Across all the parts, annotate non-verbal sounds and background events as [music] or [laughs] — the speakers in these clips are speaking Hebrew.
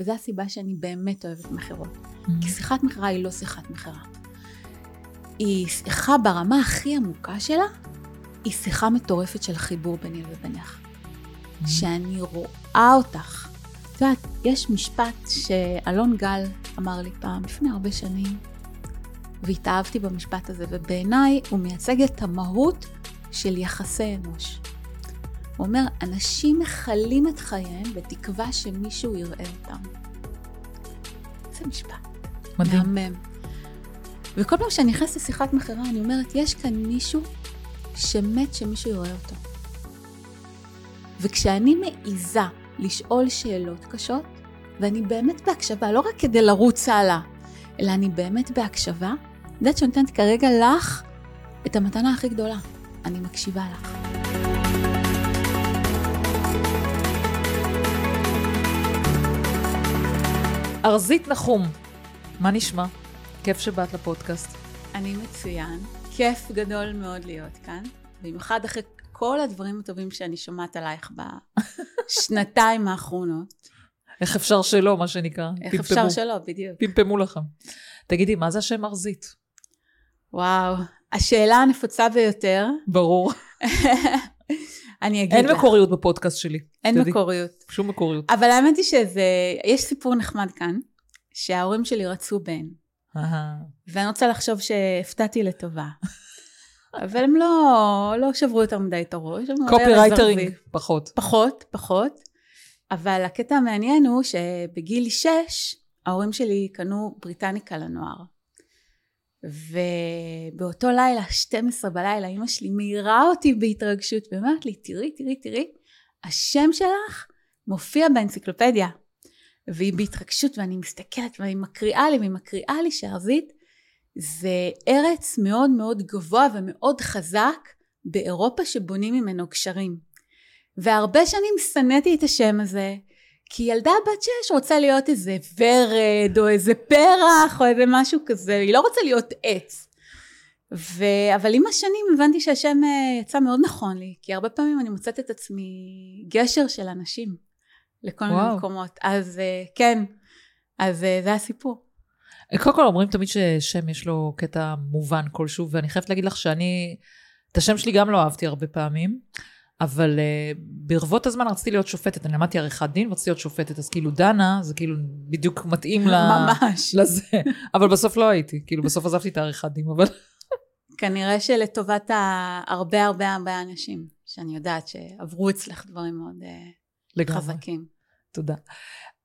וזו הסיבה שאני באמת אוהבת מכירות. Mm-hmm. כי שיחת מכירה היא לא שיחת מכירה. היא שיחה ברמה הכי עמוקה שלה, היא שיחה מטורפת של חיבור ביני לבינך. Mm-hmm. שאני רואה אותך. את יודעת, יש משפט שאלון גל אמר לי פעם, לפני הרבה שנים, והתאהבתי במשפט הזה, ובעיניי הוא מייצג את המהות של יחסי אנוש. הוא אומר, אנשים מכלים את חייהם בתקווה שמישהו יראה אותם. זה משפט. מדהים. מהמם. וכל פעם שאני נכנסת לשיחת מכירה, אני אומרת, יש כאן מישהו שמת שמישהו יראה אותו. וכשאני מעיזה לשאול שאלות קשות, ואני באמת בהקשבה, לא רק כדי לרוץ הלאה, אלא אני באמת בהקשבה, את יודעת שאני נותנת כרגע לך את המתנה הכי גדולה. אני מקשיבה לך. ארזית נחום, מה נשמע? כיף שבאת לפודקאסט. אני מצוין. כיף גדול מאוד להיות כאן, במיוחד אחרי כל הדברים הטובים שאני שומעת עלייך בשנתיים [laughs] האחרונות. איך אפשר שלא, מה שנקרא? איך פמפמו. אפשר שלא, בדיוק. פמפמו לכם. תגידי, מה זה השם ארזית? וואו, השאלה הנפוצה ביותר, ברור. [laughs] אני אגיד אין לך. מקוריות בפודקאסט שלי. אין שתדעי. מקוריות. שום מקוריות. אבל האמת היא שזה, יש סיפור נחמד כאן, שההורים שלי רצו בן. ואני רוצה לחשוב שהפתעתי לטובה. [laughs] אבל הם לא, לא שברו יותר מדי את הראש. קופירייטרינג, רזרבי. פחות. פחות, פחות. אבל הקטע המעניין הוא שבגיל שש, ההורים שלי קנו בריטניקה לנוער. ובאותו לילה, 12 בלילה, אימא שלי מאירה אותי בהתרגשות, ואומרת לי, תראי, תראי, תראי, השם שלך מופיע באנציקלופדיה. והיא בהתרגשות, ואני מסתכלת, והיא מקריאה לי, והיא מקריאה לי שארזית זה ארץ מאוד מאוד גבוה ומאוד חזק באירופה שבונים ממנו גשרים. והרבה שנים שנאתי את השם הזה, כי ילדה בת שש רוצה להיות איזה ורד, או איזה פרח, או איזה משהו כזה, היא לא רוצה להיות עץ. ו... אבל עם השנים הבנתי שהשם אה, יצא מאוד נכון לי, כי הרבה פעמים אני מוצאת את עצמי גשר של אנשים לכל מיני וואו. מקומות. אז אה, כן, אז אה, זה הסיפור. קודם כל אומרים תמיד ששם יש לו קטע מובן כלשהו, ואני חייבת להגיד לך שאני, את השם שלי גם לא אהבתי הרבה פעמים, אבל uh, ברבות הזמן רציתי להיות שופטת, אני למדתי עריכת דין, רציתי להיות שופטת, אז כאילו דנה, זה כאילו בדיוק מתאים ל... ממש. לזה, אבל בסוף לא הייתי, כאילו בסוף עזבתי את העריכת דין, אבל... כנראה שלטובת הרבה הרבה הרבה אנשים, שאני יודעת שעברו אצלך דברים מאוד אה, לגמרי. חזקים. תודה.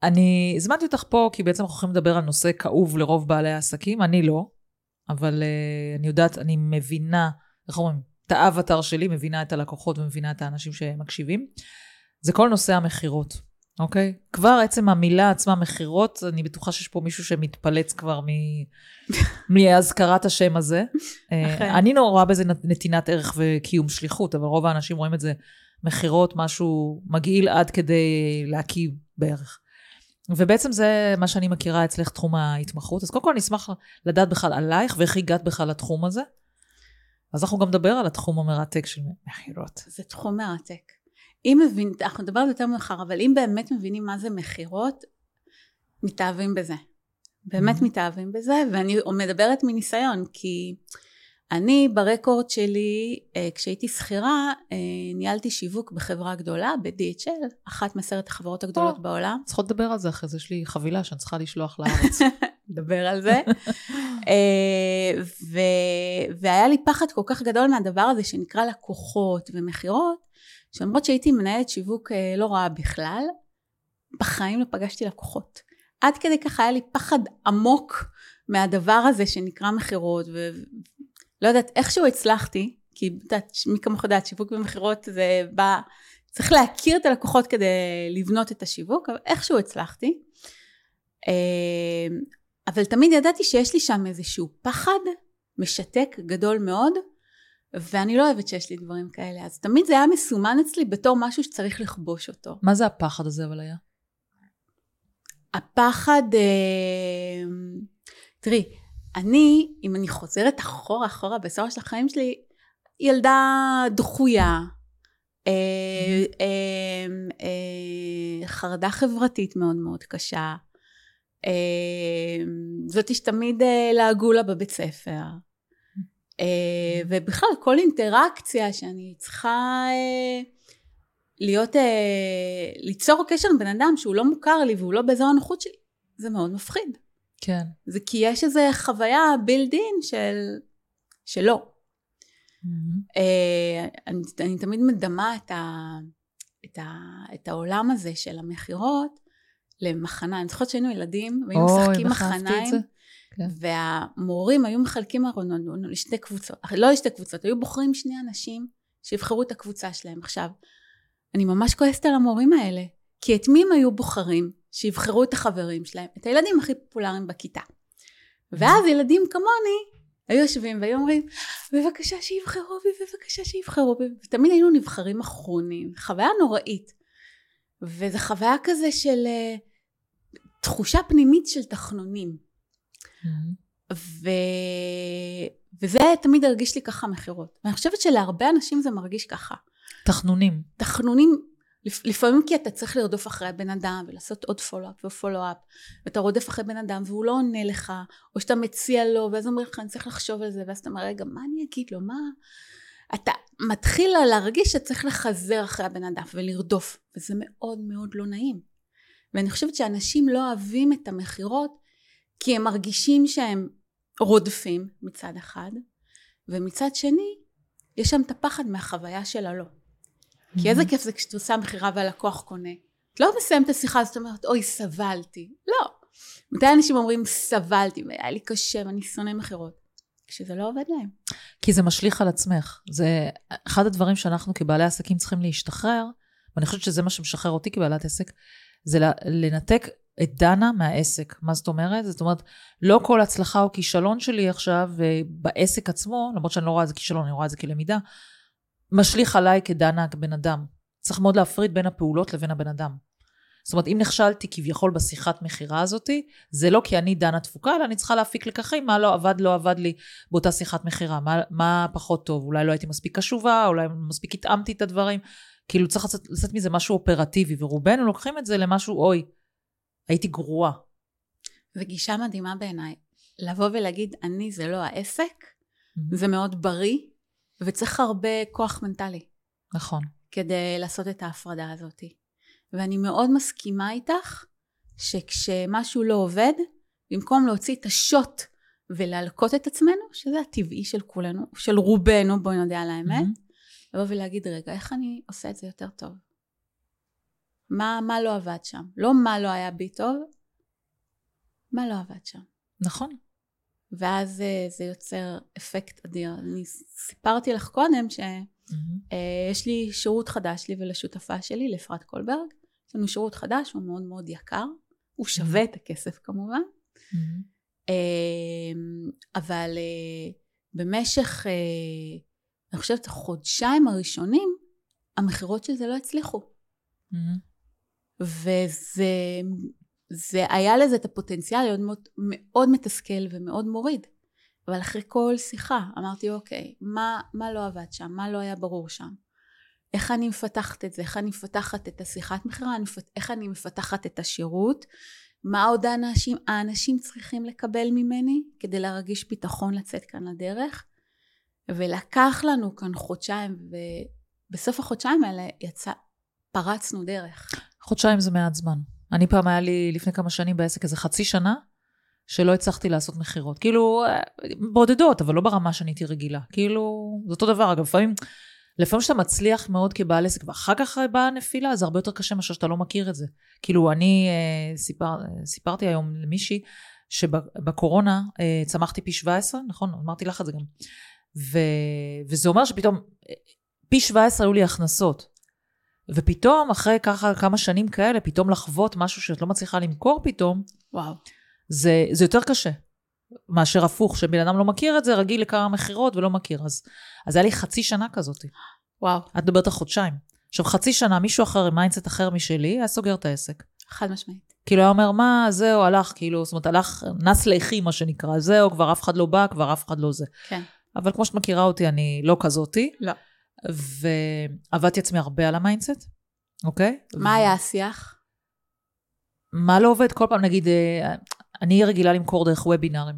אני הזמנתי אותך פה כי בעצם אנחנו יכולים לדבר על נושא כאוב לרוב בעלי העסקים, אני לא, אבל uh, אני יודעת, אני מבינה, איך אומרים, את האבטר שלי, מבינה את הלקוחות ומבינה את האנשים שמקשיבים. זה כל נושא המכירות, אוקיי? כבר עצם המילה עצמה, מכירות, אני בטוחה שיש פה מישהו שמתפלץ כבר מ... [laughs] מהזכרת השם הזה. אה. אני לא רואה בזה נת- נתינת ערך וקיום שליחות, אבל רוב האנשים רואים את זה מכירות, משהו מגעיל עד כדי להקיא בערך. ובעצם זה מה שאני מכירה אצלך תחום ההתמחות. אז קודם כל אני אשמח לדעת בכלל עלייך ואיך הגעת בכלל לתחום הזה. אז אנחנו גם נדבר על התחום המרתק של מכירות. זה תחום מרתק. אם מבין, אנחנו נדבר על זה יותר מאוחר, אבל אם באמת מבינים מה זה מכירות, מתאהבים בזה. באמת Mhm. מתאהבים בזה, ואני מדברת מניסיון, כי אני ברקורד שלי, אה, כשהייתי שכירה, אה, ניהלתי שיווק בחברה גדולה, ב-DHL, אחת מעשרת החברות הגדולות או. בעולם. צריכות לדבר על זה אחרי זה, יש לי חבילה שאני צריכה לשלוח לארץ. [laughs] נדבר על זה. [laughs] אה, ו- והיה לי פחד כל כך גדול מהדבר הזה שנקרא לקוחות ומכירות, שלמרות שהייתי מנהלת שיווק אה, לא רעה בכלל, בחיים לא פגשתי לקוחות. עד כדי כך היה לי פחד עמוק מהדבר הזה שנקרא מכירות, ולא יודעת, איכשהו הצלחתי, כי מי כמוך יודעת, שיווק ומכירות זה בא, צריך להכיר את הלקוחות כדי לבנות את השיווק, אבל איכשהו הצלחתי. אבל תמיד ידעתי שיש לי שם איזשהו פחד משתק גדול מאוד, ואני לא אוהבת שיש לי דברים כאלה, אז תמיד זה היה מסומן אצלי בתור משהו שצריך לכבוש אותו. מה זה הפחד הזה אבל היה? הפחד, אה, תראי, אני, אם אני חוזרת אחורה אחורה בהיסטוריה של החיים שלי, ילדה דחויה, אה, אה, אה, חרדה חברתית מאוד מאוד קשה. אה, זאתי שתמיד אה, לעגו לה בבית ספר. אה, ובכלל, כל אינטראקציה שאני צריכה אה, להיות, ליצור קשר עם בן אדם שהוא לא מוכר לי והוא לא באזור הנוחות שלי, זה מאוד מפחיד. כן. זה כי יש איזו חוויה בילד אין של, שלא. אה, אני, אני תמיד מדמה את, ה, את, ה, את העולם הזה של המכירות למחנה. אני זוכרת שהיינו ילדים והיינו משחקים מחניים. כן. והמורים היו מחלקים ארונות לשתי קבוצות, לא לשתי קבוצות, היו בוחרים שני אנשים שיבחרו את הקבוצה שלהם. עכשיו, אני ממש כועסת על המורים האלה, כי את מי הם היו בוחרים שיבחרו את החברים שלהם? את הילדים הכי פופולריים בכיתה. ואז ילדים כמוני היו יושבים והיו אומרים, בבקשה שיבחרו בי, בבקשה שיבחרו בי, ותמיד היינו נבחרים אחרונים, חוויה נוראית. וזו חוויה כזה של uh, תחושה פנימית של תחנונים. Mm-hmm. ו... וזה תמיד הרגיש לי ככה מכירות. ואני חושבת שלהרבה אנשים זה מרגיש ככה. תחנונים. תחנונים, לפעמים כי אתה צריך לרדוף אחרי הבן אדם ולעשות עוד פולו-אפ ופולו-אפ, ואתה רודף אחרי בן אדם והוא לא עונה לך, או שאתה מציע לו, ואז אומר לך, אני צריך לחשוב על זה, ואז אתה אומר, רגע, מה אני אגיד לו, מה... אתה מתחיל להרגיש שצריך לחזר אחרי הבן אדם ולרדוף, וזה מאוד מאוד לא נעים. ואני חושבת שאנשים לא אוהבים את המכירות כי הם מרגישים שהם רודפים מצד אחד, ומצד שני, יש שם את הפחד מהחוויה של הלא. Mm-hmm. כי איזה כיף זה כשאת עושה מכירה והלקוח קונה. את לא מסיימת את השיחה הזאת, אומרת, אוי, סבלתי. לא. מתי אנשים אומרים, סבלתי, והיה לי קשה ואני שונא מכירות? כשזה לא עובד להם. כי זה משליך על עצמך. זה אחד הדברים שאנחנו כבעלי עסקים צריכים להשתחרר, ואני חושבת שזה מה שמשחרר אותי כבעלת עסק, זה לנתק את דנה מהעסק. מה זאת אומרת? זאת אומרת, לא כל הצלחה או כישלון שלי עכשיו אה, בעסק עצמו, למרות שאני לא רואה את זה כישלון, אני רואה את זה כלמידה, משליך עליי כדנה כבן אדם. צריך מאוד להפריד בין הפעולות לבין הבן אדם. זאת אומרת, אם נכשלתי כביכול בשיחת מכירה הזאתי, זה לא כי אני דנה תפוקה, אלא אני צריכה להפיק לקחים, מה לא עבד, לא עבד לי באותה שיחת מכירה, מה, מה פחות טוב, אולי לא הייתי מספיק קשובה, אולי מספיק התאמתי את הדברים. כאילו צריך לצאת, לצאת מזה משהו אופרטיבי, ורובנו לוקחים את זה למשהו, אוי, הייתי גרועה. זו גישה מדהימה בעיניי. לבוא ולהגיד, אני זה לא העסק, mm-hmm. זה מאוד בריא, וצריך הרבה כוח מנטלי. נכון. כדי לעשות את ההפרדה הזאת. ואני מאוד מסכימה איתך, שכשמשהו לא עובד, במקום להוציא את השוט ולהלקות את עצמנו, שזה הטבעי של כולנו, של רובנו, בואי נודה על האמת, mm-hmm. לבוא ולהגיד, רגע, איך אני עושה את זה יותר טוב? מה, מה לא עבד שם. לא מה לא היה בי טוב, מה לא עבד שם. נכון. ואז אה, זה יוצר אפקט אדיר. אני סיפרתי לך קודם שיש mm-hmm. uh, לי שירות חדש לי ולשותפה שלי, לאפרת קולברג. יש לנו שירות חדש, הוא מאוד מאוד יקר. הוא שווה mm-hmm. את הכסף כמובן. Mm-hmm. Uh, אבל uh, במשך, uh, אני חושבת, החודשיים הראשונים, המכירות של זה לא הצליחו. Mm-hmm. וזה זה היה לזה את הפוטנציאל להיות מאוד, מאוד מתסכל ומאוד מוריד. אבל אחרי כל שיחה אמרתי אוקיי, מה, מה לא עבד שם? מה לא היה ברור שם? איך אני מפתחת את זה? איך אני מפתחת את השיחת מכירה? איך אני מפתחת את השירות? מה עוד האנשים, האנשים צריכים לקבל ממני כדי להרגיש ביטחון לצאת כאן לדרך? ולקח לנו כאן חודשיים, ובסוף החודשיים האלה יצא, פרצנו דרך. חודשיים זה מעט זמן. אני פעם היה לי לפני כמה שנים בעסק איזה חצי שנה, שלא הצלחתי לעשות מכירות. כאילו, בודדות, אבל לא ברמה שאני הייתי רגילה. כאילו, זה אותו דבר. אגב, לפעמים, לפעמים שאתה מצליח מאוד כבעל עסק, ואחר כך באה הנפילה, זה הרבה יותר קשה מאשר שאתה לא מכיר את זה. כאילו, אני אה, סיפר, סיפרתי היום למישהי, שבקורונה אה, צמחתי פי 17, נכון? אמרתי לך את זה גם. ו, וזה אומר שפתאום, אה, פי 17 היו לי הכנסות. ופתאום, אחרי ככה כמה שנים כאלה, פתאום לחוות משהו שאת לא מצליחה למכור פתאום, וואו. זה, זה יותר קשה מאשר הפוך, שבן אדם לא מכיר את זה, רגיל לכמה מכירות ולא מכיר. אז, אז היה לי חצי שנה כזאת. וואו. את מדברת על חודשיים. עכשיו, חצי שנה, מישהו אחר עם mindset אחר משלי, היה סוגר את העסק. חד משמעית. כאילו, היה אומר, מה, זהו, הלך, כאילו, זאת אומרת, הלך, נס לחי, מה שנקרא, זהו, כבר אף אחד לא בא, כבר אף אחד לא זה. כן. אבל כמו שאת מכירה אותי, אני לא כזאתי. לא. ועבדתי עצמי הרבה על ה mindset, אוקיי? מה היה השיח? מה לא עובד? כל פעם, נגיד, אה, אני רגילה למכור דרך וובינארים,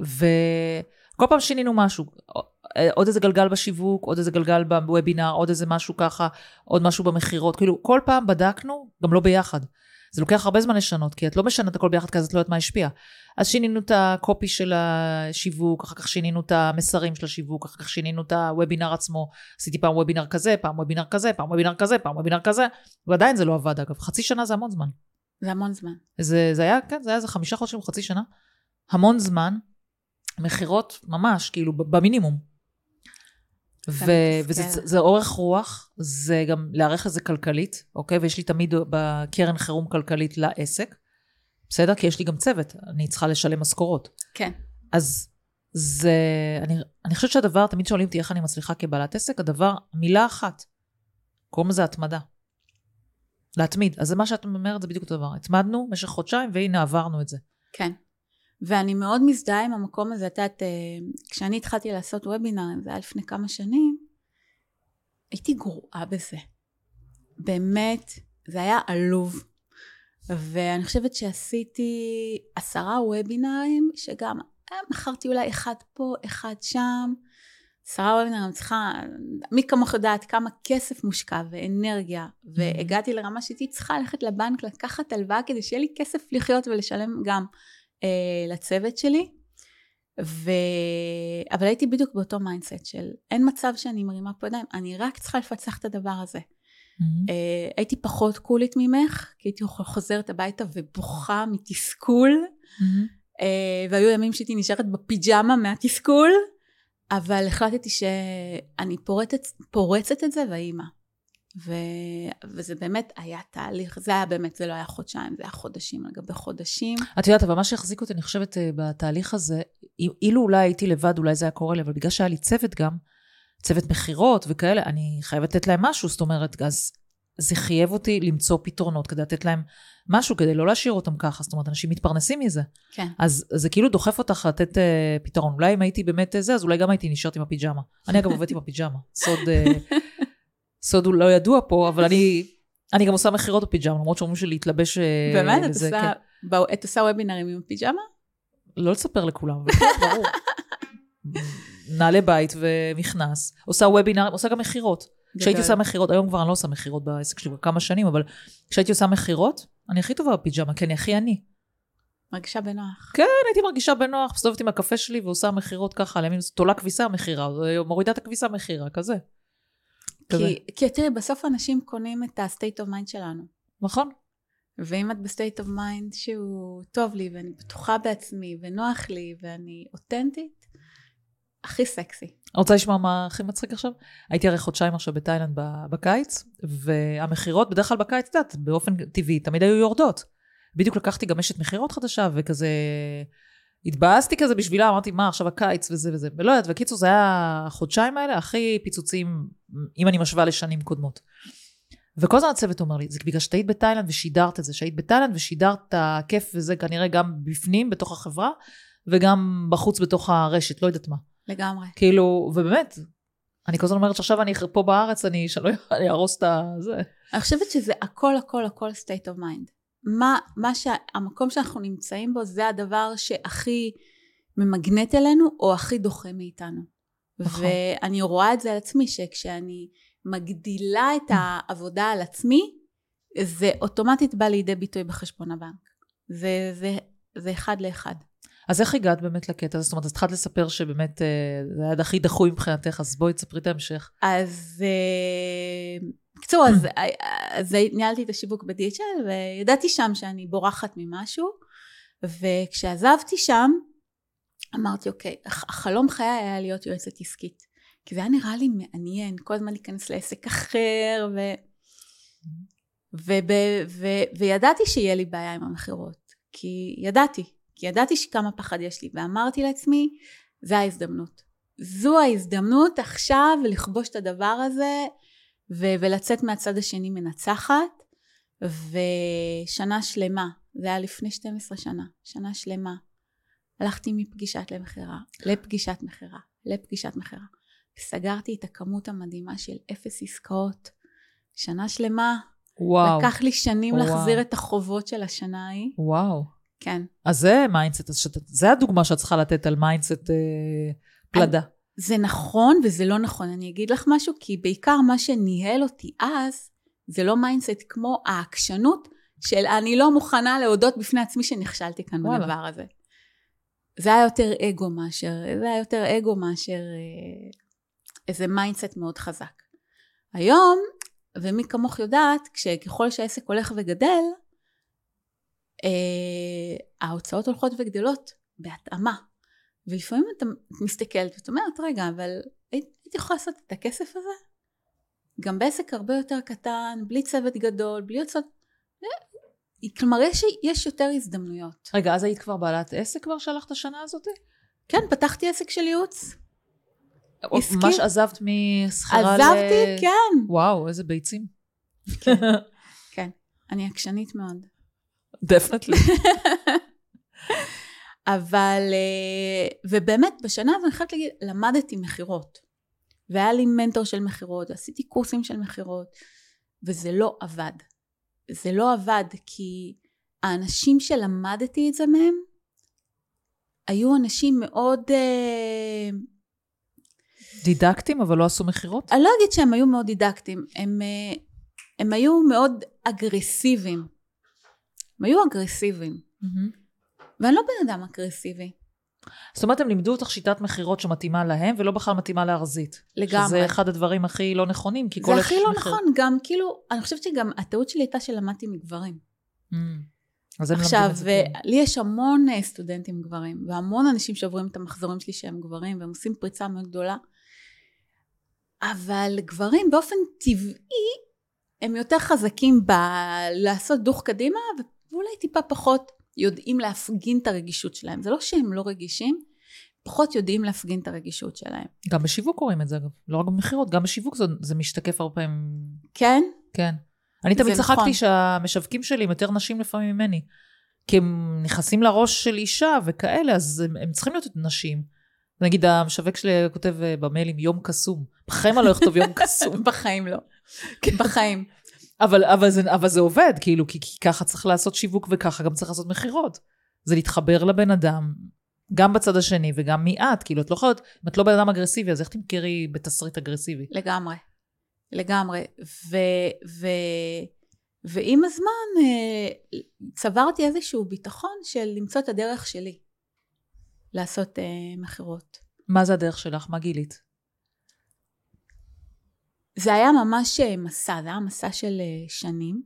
וכל פעם שינינו משהו. עוד איזה גלגל בשיווק, עוד איזה גלגל בוובינר, עוד איזה משהו ככה, עוד משהו במכירות. כאילו, כל פעם בדקנו, גם לא ביחד. זה לוקח הרבה זמן לשנות, כי את לא משנת הכל ביחד, כי אז את לא יודעת מה השפיע. אז שינינו את הקופי של השיווק, אחר כך שינינו את המסרים של השיווק, אחר כך שינינו את הוובינר עצמו. עשיתי פעם וובינר כזה, פעם וובינר כזה, פעם וובינר כזה, פעם וובינר כזה, ועדיין זה לא עבד אגב. חצי שנה זה המון זמן. זה המון זמן. זה, זה היה, כן, זה היה איזה חמישה חודשים, חצי שנה. המון זמן. מכירות ממש, כאילו, במינימום. ו- וזה זה אורך רוח, זה גם להיערך לזה כלכלית, אוקיי? ויש לי תמיד בקרן חירום כלכלית לעסק, בסדר? כי יש לי גם צוות, אני צריכה לשלם משכורות. כן. אז זה, אני, אני חושבת שהדבר, תמיד שואלים אותי איך אני מצליחה כבעלת עסק, הדבר, מילה אחת, קוראים לזה התמדה. להתמיד. אז זה מה שאת אומרת, זה בדיוק אותו דבר. התמדנו במשך חודשיים, והנה עברנו את זה. כן. ואני מאוד מזדהה עם המקום הזה, את יודעת, אה, כשאני התחלתי לעשות וובינארים, זה היה לפני כמה שנים, הייתי גרועה בזה. באמת, זה היה עלוב. ואני חושבת שעשיתי עשרה וובינארים, שגם אה, מכרתי אולי אחד פה, אחד שם. עשרה וובינארים, צריכה, מי כמוך יודעת כמה כסף מושקע ואנרגיה, והגעתי לרמה שהייתי צריכה ללכת לבנק לקחת הלוואה כדי שיהיה לי כסף לחיות ולשלם גם אה, לצוות שלי. ו... אבל הייתי בדיוק באותו mindset של אין מצב שאני מרימה פה ידיים, אני רק צריכה לפצח את הדבר הזה. Mm-hmm. אה, הייתי פחות קולית ממך, כי הייתי חוזרת הביתה ובוכה מתסכול, mm-hmm. אה, והיו ימים שהייתי נשארת בפיג'מה מהתסכול, אבל החלטתי שאני פורצת, פורצת את זה והיא מה. ו... וזה באמת היה תהליך, זה היה באמת, זה לא היה חודשיים, זה היה חודשים על גבי חודשים. את יודעת, אבל מה שהחזיק אותי, אני חושבת, אה, בתהליך הזה, אילו אולי הייתי לבד, אולי זה היה קורה לי, אבל בגלל שהיה לי צוות גם, צוות מכירות וכאלה, אני חייבת לתת להם משהו, זאת אומרת, אז זה חייב אותי למצוא פתרונות כדי לתת להם משהו, כדי לא להשאיר אותם ככה, זאת אומרת, אנשים מתפרנסים מזה. כן. אז זה כאילו דוחף אותך לתת uh, פתרון. אולי אם הייתי באמת זה, אז אולי גם הייתי נשארת עם הפיג'מה. אני אגב עובדת עם הפיג'מה. סוד... Uh, [laughs] סוד הוא לא ידוע פה, אבל אני, אני גם עושה מכירות בפיג'מה, למרות שאומרים שלי להתלבש אה, באמת? את עושה, כן. את עושה וובינרים עם פיג'מה? לא לספר לכולם, אבל כן, ברור. [laughs] נעלי בית ומכנס, עושה וובינרים, עושה גם מכירות. כשהייתי עושה מכירות, היום כבר אני לא עושה מכירות בעסק שלי כבר כמה שנים, אבל כשהייתי עושה מכירות, אני הכי טובה בפיג'מה, כי אני הכי עני. מרגישה בנוח. כן, הייתי מרגישה בנוח, מסתובבת עם הקפה שלי ועושה מכירות ככה, לימים תולה כביסה מכירה, מורידה את הכביסה מכירה, כזה. כי, כי תראי, בסוף אנשים קונים את ה-state of mind שלנו. נכון. ואם את ב-state of mind שהוא טוב לי, ואני בטוחה בעצמי, ונוח לי, ואני אותנטית, הכי סקסי. רוצה לשמוע מה הכי מצחיק עכשיו? הייתי הרי חודשיים עכשיו בתאילנד בקיץ, והמכירות בדרך כלל בקיץ, את יודעת, באופן טבעי, תמיד היו יורדות. בדיוק לקחתי גם אשת מכירות חדשה, וכזה... התבאסתי כזה בשבילה, אמרתי, מה, עכשיו הקיץ וזה וזה. ולא יודעת, וקיצור, זה היה החודשיים האלה הכי פיצוצים, אם אני משווה לשנים קודמות. וכל הזמן הצוות אומר לי, זה בגלל שהיית בתאילנד ושידרת את זה, שהיית בתאילנד ושידרת את הכיף וזה כנראה גם בפנים, בתוך החברה, וגם בחוץ בתוך הרשת, לא יודעת מה. לגמרי. כאילו, ובאמת, אני כל הזמן אומרת שעכשיו אני פה בארץ, אני, שלא אהרוס את. זה. אני חושבת שזה הכל הכל הכל state of mind. מה, מה שהמקום שאנחנו נמצאים בו זה הדבר שהכי ממגנט אלינו או הכי דוחה מאיתנו. נכון. ואני רואה את זה על עצמי שכשאני מגדילה את העבודה על עצמי זה אוטומטית בא לידי ביטוי בחשבון הבנק. זה, זה, זה אחד לאחד. אז איך הגעת באמת לקטע הזה? זאת אומרת, אז התחלת לספר שבאמת אה, זה היה הכי דחוי מבחינתך, אז בואי תספרי את ההמשך. אז אה, בקיצור, אז, אז ניהלתי את השיווק ב-DHL וידעתי שם שאני בורחת ממשהו וכשעזבתי שם אמרתי אוקיי, החלום חיי היה להיות יועצת עסקית כי זה היה נראה לי מעניין כל הזמן להיכנס לעסק אחר ו... וב, ו, וידעתי שיהיה לי בעיה עם המכירות כי ידעתי, כי ידעתי שכמה פחד יש לי ואמרתי לעצמי זה ההזדמנות זו ההזדמנות עכשיו לכבוש את הדבר הזה ו- ולצאת מהצד השני מנצחת ושנה שלמה, זה היה לפני 12 שנה, שנה שלמה, הלכתי מפגישת למכירה, לפגישת מכירה, לפגישת מכירה. סגרתי את הכמות המדהימה של אפס עסקאות. שנה שלמה. וואו. לקח לי שנים וואו. להחזיר את החובות של השנה ההיא. וואו. כן. אז זה mindset, אז שאת, זה הדוגמה שאת צריכה לתת על mindset אה, פלדה. זה נכון וזה לא נכון. אני אגיד לך משהו, כי בעיקר מה שניהל אותי אז, זה לא mindset כמו העקשנות של אני לא מוכנה להודות בפני עצמי שנכשלתי כאן וואלה. בדבר הזה. זה היה יותר אגו מאשר, זה היה יותר אגו מאשר אה, איזה mindset מאוד חזק. היום, ומי כמוך יודעת, כשככל שהעסק הולך וגדל, אה, ההוצאות הולכות וגדלות בהתאמה. ולפעמים אתה מסתכלת ואת אומרת, רגע, אבל הייתי יכולה לעשות את הכסף הזה? גם בעסק הרבה יותר קטן, בלי צוות גדול, בלי הוצאות... אה, כלומר, יש, יש יותר הזדמנויות. רגע, אז היית כבר בעלת עסק כבר שהלכת השנה הזאת? כן, פתחתי עסק של ייעוץ. עסקי. ממש עזבת משכירה ל... עזבתי, כן. וואו, איזה ביצים. כן, [laughs] אני עקשנית מאוד. דפנטלי. [laughs] אבל, אה, ובאמת, בשנה הזו אני חייבת להגיד, למדתי מכירות. והיה לי מנטור של מכירות, ועשיתי קורסים של מכירות, וזה לא עבד. זה לא עבד כי האנשים שלמדתי את זה מהם, היו אנשים מאוד... אה, דידקטים, אבל לא עשו מכירות? אני לא אגיד שהם היו מאוד דידקטיים, הם, אה, הם היו מאוד אגרסיביים. הם היו אגרסיביים. ואני לא בן אדם אגרסיבי. זאת אומרת, הם לימדו אותך שיטת מכירות שמתאימה להם, ולא בכלל מתאימה לארזית. לגמרי. שזה אחד הדברים הכי לא נכונים, כי כל... זה הכי לא מכיר- נכון, גם כאילו, אני חושבת שגם הטעות שלי הייתה שלמדתי מגברים. Mm. אז הם עכשיו. לי יש המון אה, סטודנטים גברים, והמון אנשים שעוברים את המחזורים שלי שהם גברים, והם עושים פריצה מאוד גדולה. אבל גברים באופן טבעי, הם יותר חזקים בלעשות דוך קדימה, ואולי טיפה פחות יודעים להפגין את הרגישות שלהם. זה לא שהם לא רגישים, פחות יודעים להפגין את הרגישות שלהם. גם בשיווק קוראים את זה, אגב. לא רק במכירות, גם בשיווק זה, זה משתקף הרבה פעמים. כן? כן. אני תמיד זה צחקתי נכון. שהמשווקים שלי הם יותר נשים לפעמים ממני. כי הם נכנסים לראש של אישה וכאלה, אז הם, הם צריכים להיות נשים. נגיד, המשווק שלי כותב אה, במיילים יום קסום. בחיים אני לא אכתוב יום [laughs] קסום. בחיים לא. בחיים. אבל, אבל, זה, אבל זה עובד, כאילו, כי, כי ככה צריך לעשות שיווק וככה גם צריך לעשות מכירות. זה להתחבר לבן אדם, גם בצד השני וגם מיעט. כאילו, את לא יכולה להיות, אם את לא בן אדם אגרסיבי, אז איך תמכרי בתסריט אגרסיבי? לגמרי. לגמרי. ו, ו, ועם הזמן אה, צברתי איזשהו ביטחון של למצוא את הדרך שלי לעשות אה, מכירות. מה זה הדרך שלך? מה גילית? זה היה ממש אה, מסע, זה היה מסע של אה, שנים.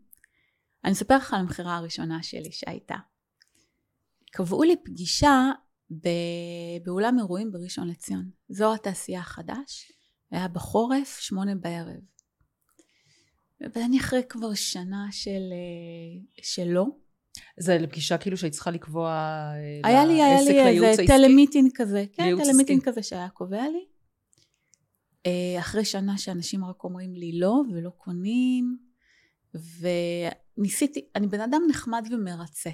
אני אספר לך על המכירה הראשונה שלי שהייתה. קבעו לי פגישה ב... באולם אירועים בראשון לציון. זו התעשייה החדש, היה בחורף, שמונה בערב. ואני אחרי כבר שנה של, אה, שלא. זה לפגישה כאילו שהיית צריכה לקבוע היה לי, היה לי איזה? telemeeting כזה. כן, telemeeting. כזה שהיה קובע לי. אה, אחרי שנה שאנשים רק אומרים לי לא ולא קונים, וניסיתי, אני בן אדם נחמד ומרצה.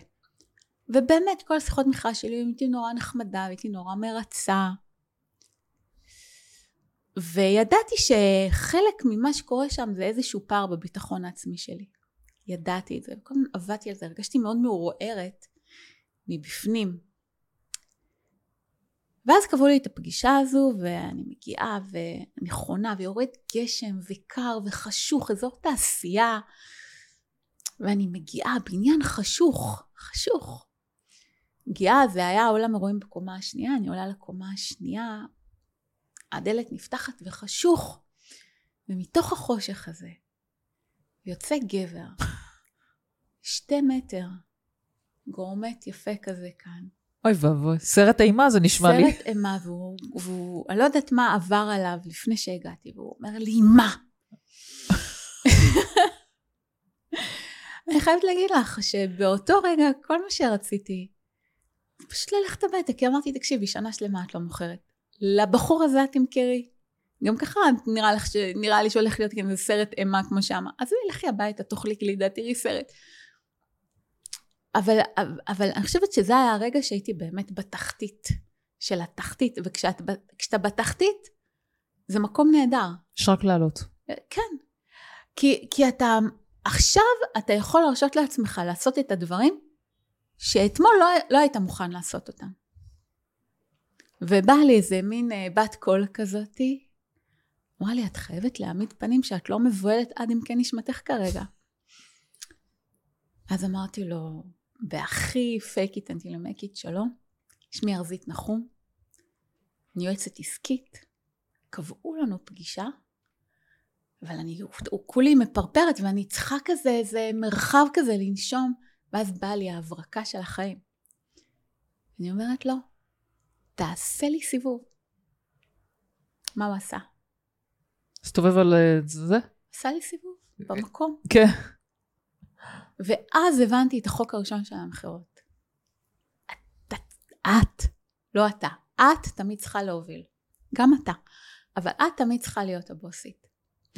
ובאמת כל השיחות מכרז שלי הייתי נורא נחמדה והייתי נורא מרצה. וידעתי שחלק ממה שקורה שם זה איזשהו פער בביטחון העצמי שלי. ידעתי את זה, וכל הזמן עבדתי על זה, הרגשתי מאוד מעורערת מבפנים. ואז קבעו לי את הפגישה הזו, ואני מגיעה, ואני חונה, ויורד גשם, וקר, וחשוך, אזור תעשייה, ואני מגיעה, בניין חשוך, חשוך. מגיעה, זה היה עולם אירועים בקומה השנייה, אני עולה לקומה השנייה, הדלת נפתחת וחשוך, ומתוך החושך הזה יוצא גבר, שתי מטר, גורמט יפה כזה כאן. אוי ואבוי, סרט אימה זה נשמע לי. סרט אימה, והוא, והוא, אני לא יודעת מה עבר עליו לפני שהגעתי, והוא אומר לי, מה? אני חייבת להגיד לך שבאותו רגע, כל מה שרציתי, פשוט ללכת הביתה, כי אמרתי, תקשיבי, שנה שלמה את לא מוכרת. לבחור הזה את תמכרי. גם ככה נראה, לך ש... נראה לי שהולך להיות כאן איזה סרט אימה כמו שאמר. אז לכי הביתה, תאכלי גלידה, תראי סרט. אבל, אבל אני חושבת שזה היה הרגע שהייתי באמת בתחתית של התחתית, וכשאתה בתחתית, זה מקום נהדר. יש רק לעלות. כן. כי, כי אתה, עכשיו אתה יכול להרשות לעצמך לעשות את הדברים שאתמול לא, לא היית מוכן לעשות אותם. ובאה לי איזה מין אה, בת קול כזאתי, אמרה לי, את חייבת להעמיד פנים שאת לא מבוהלת עד עמקי נשמתך כרגע. אז אמרתי לו, בהכי fake it until you make it, שלום, שמי ארזית נחום, אני יועצת עסקית, קבעו לנו פגישה, אבל אני כולי מפרפרת ואני צריכה כזה איזה מרחב כזה לנשום, ואז באה לי ההברקה של החיים. אני אומרת לו, תעשה לי סיבוב. מה הוא עשה? הסתובב על אה, זה? עשה לי סיבוב, במקום. כן. ואז הבנתי את החוק הראשון של המכירות. את, את, לא אתה. את תמיד צריכה להוביל. גם אתה. אבל את תמיד צריכה להיות הבוסית.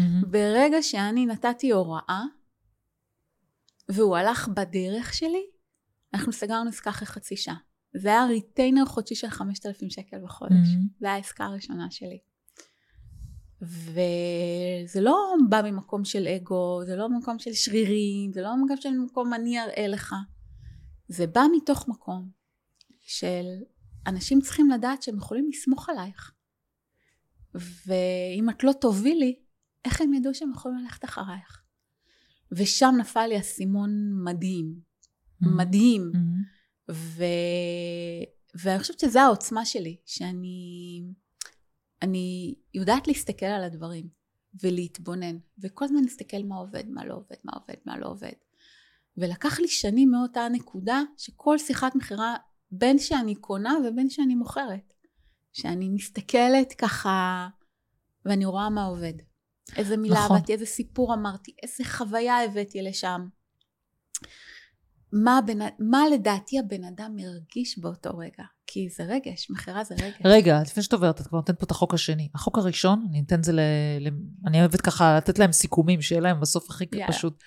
Mm-hmm. ברגע שאני נתתי הוראה, והוא הלך בדרך שלי, אנחנו סגרנו עסקה אחרי חצי שעה. זה היה ריטיינר חודשי של 5,000 שקל בחודש. Mm-hmm. זו העסקה הראשונה שלי. וזה לא בא ממקום של אגו, זה לא ממקום של שרירים, זה לא ממקום של מקום אני אראה לך. זה בא מתוך מקום של אנשים צריכים לדעת שהם יכולים לסמוך עלייך. ואם את לא תובילי, איך הם ידעו שהם יכולים ללכת אחרייך? ושם נפל לי אסימון מדהים. Mm-hmm. מדהים. Mm-hmm. ו... ואני חושבת שזו העוצמה שלי, שאני אני יודעת להסתכל על הדברים ולהתבונן, וכל הזמן להסתכל מה עובד, מה לא עובד, מה עובד, מה לא עובד. ולקח לי שנים מאותה נקודה שכל שיחת מכירה, בין שאני קונה ובין שאני מוכרת, שאני מסתכלת ככה ואני רואה מה עובד. איזה מילה נכון. עבדתי, איזה סיפור אמרתי, איזה חוויה הבאתי לשם. מה, בנ... מה לדעתי הבן אדם הרגיש באותו רגע. כי זה רגש, מכירה זה רגש. רגע, לפני שאת עוברת, את כבר נותנת פה את החוק השני. החוק הראשון, אני אתן את זה ל... ל... אני אוהבת ככה לתת להם סיכומים, שיהיה להם בסוף הכי yeah. פשוט.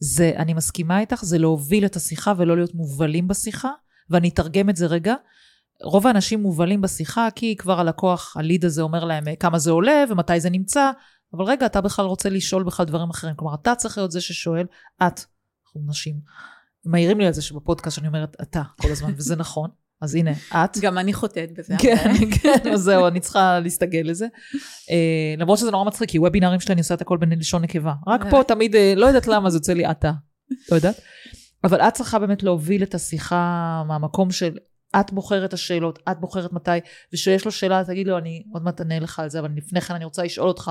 זה, אני מסכימה איתך, זה להוביל את השיחה ולא להיות מובלים בשיחה, ואני אתרגם את זה רגע. רוב האנשים מובלים בשיחה, כי כבר הלקוח, הליד הזה אומר להם אה, כמה זה עולה ומתי זה נמצא, אבל רגע, אתה בכלל רוצה לשאול בכלל דברים אחרים. כלומר, אתה צריך להיות זה ששואל, את, אנחנו נשים. מעירים לי על זה שבפודקאסט שאני אומרת אתה כל הזמן, וזה נכון. אז הנה, את. גם אני חוטאת בזה. כן, [laughs] כן, אז זהו, אני צריכה להסתגל לזה. אה, למרות שזה נורא מצחיק, כי וובינארים שלי אני עושה את הכל בלשון נקבה. רק פה תמיד, אה, לא יודעת למה, זה יוצא לי אתה. לא יודעת. אבל את צריכה באמת להוביל את השיחה מהמקום של את בוחרת את השאלות, את בוחרת מתי, ושיש לו שאלה, תגיד לו, אני עוד מעט אענה לך על זה, אבל לפני כן אני רוצה לשאול אותך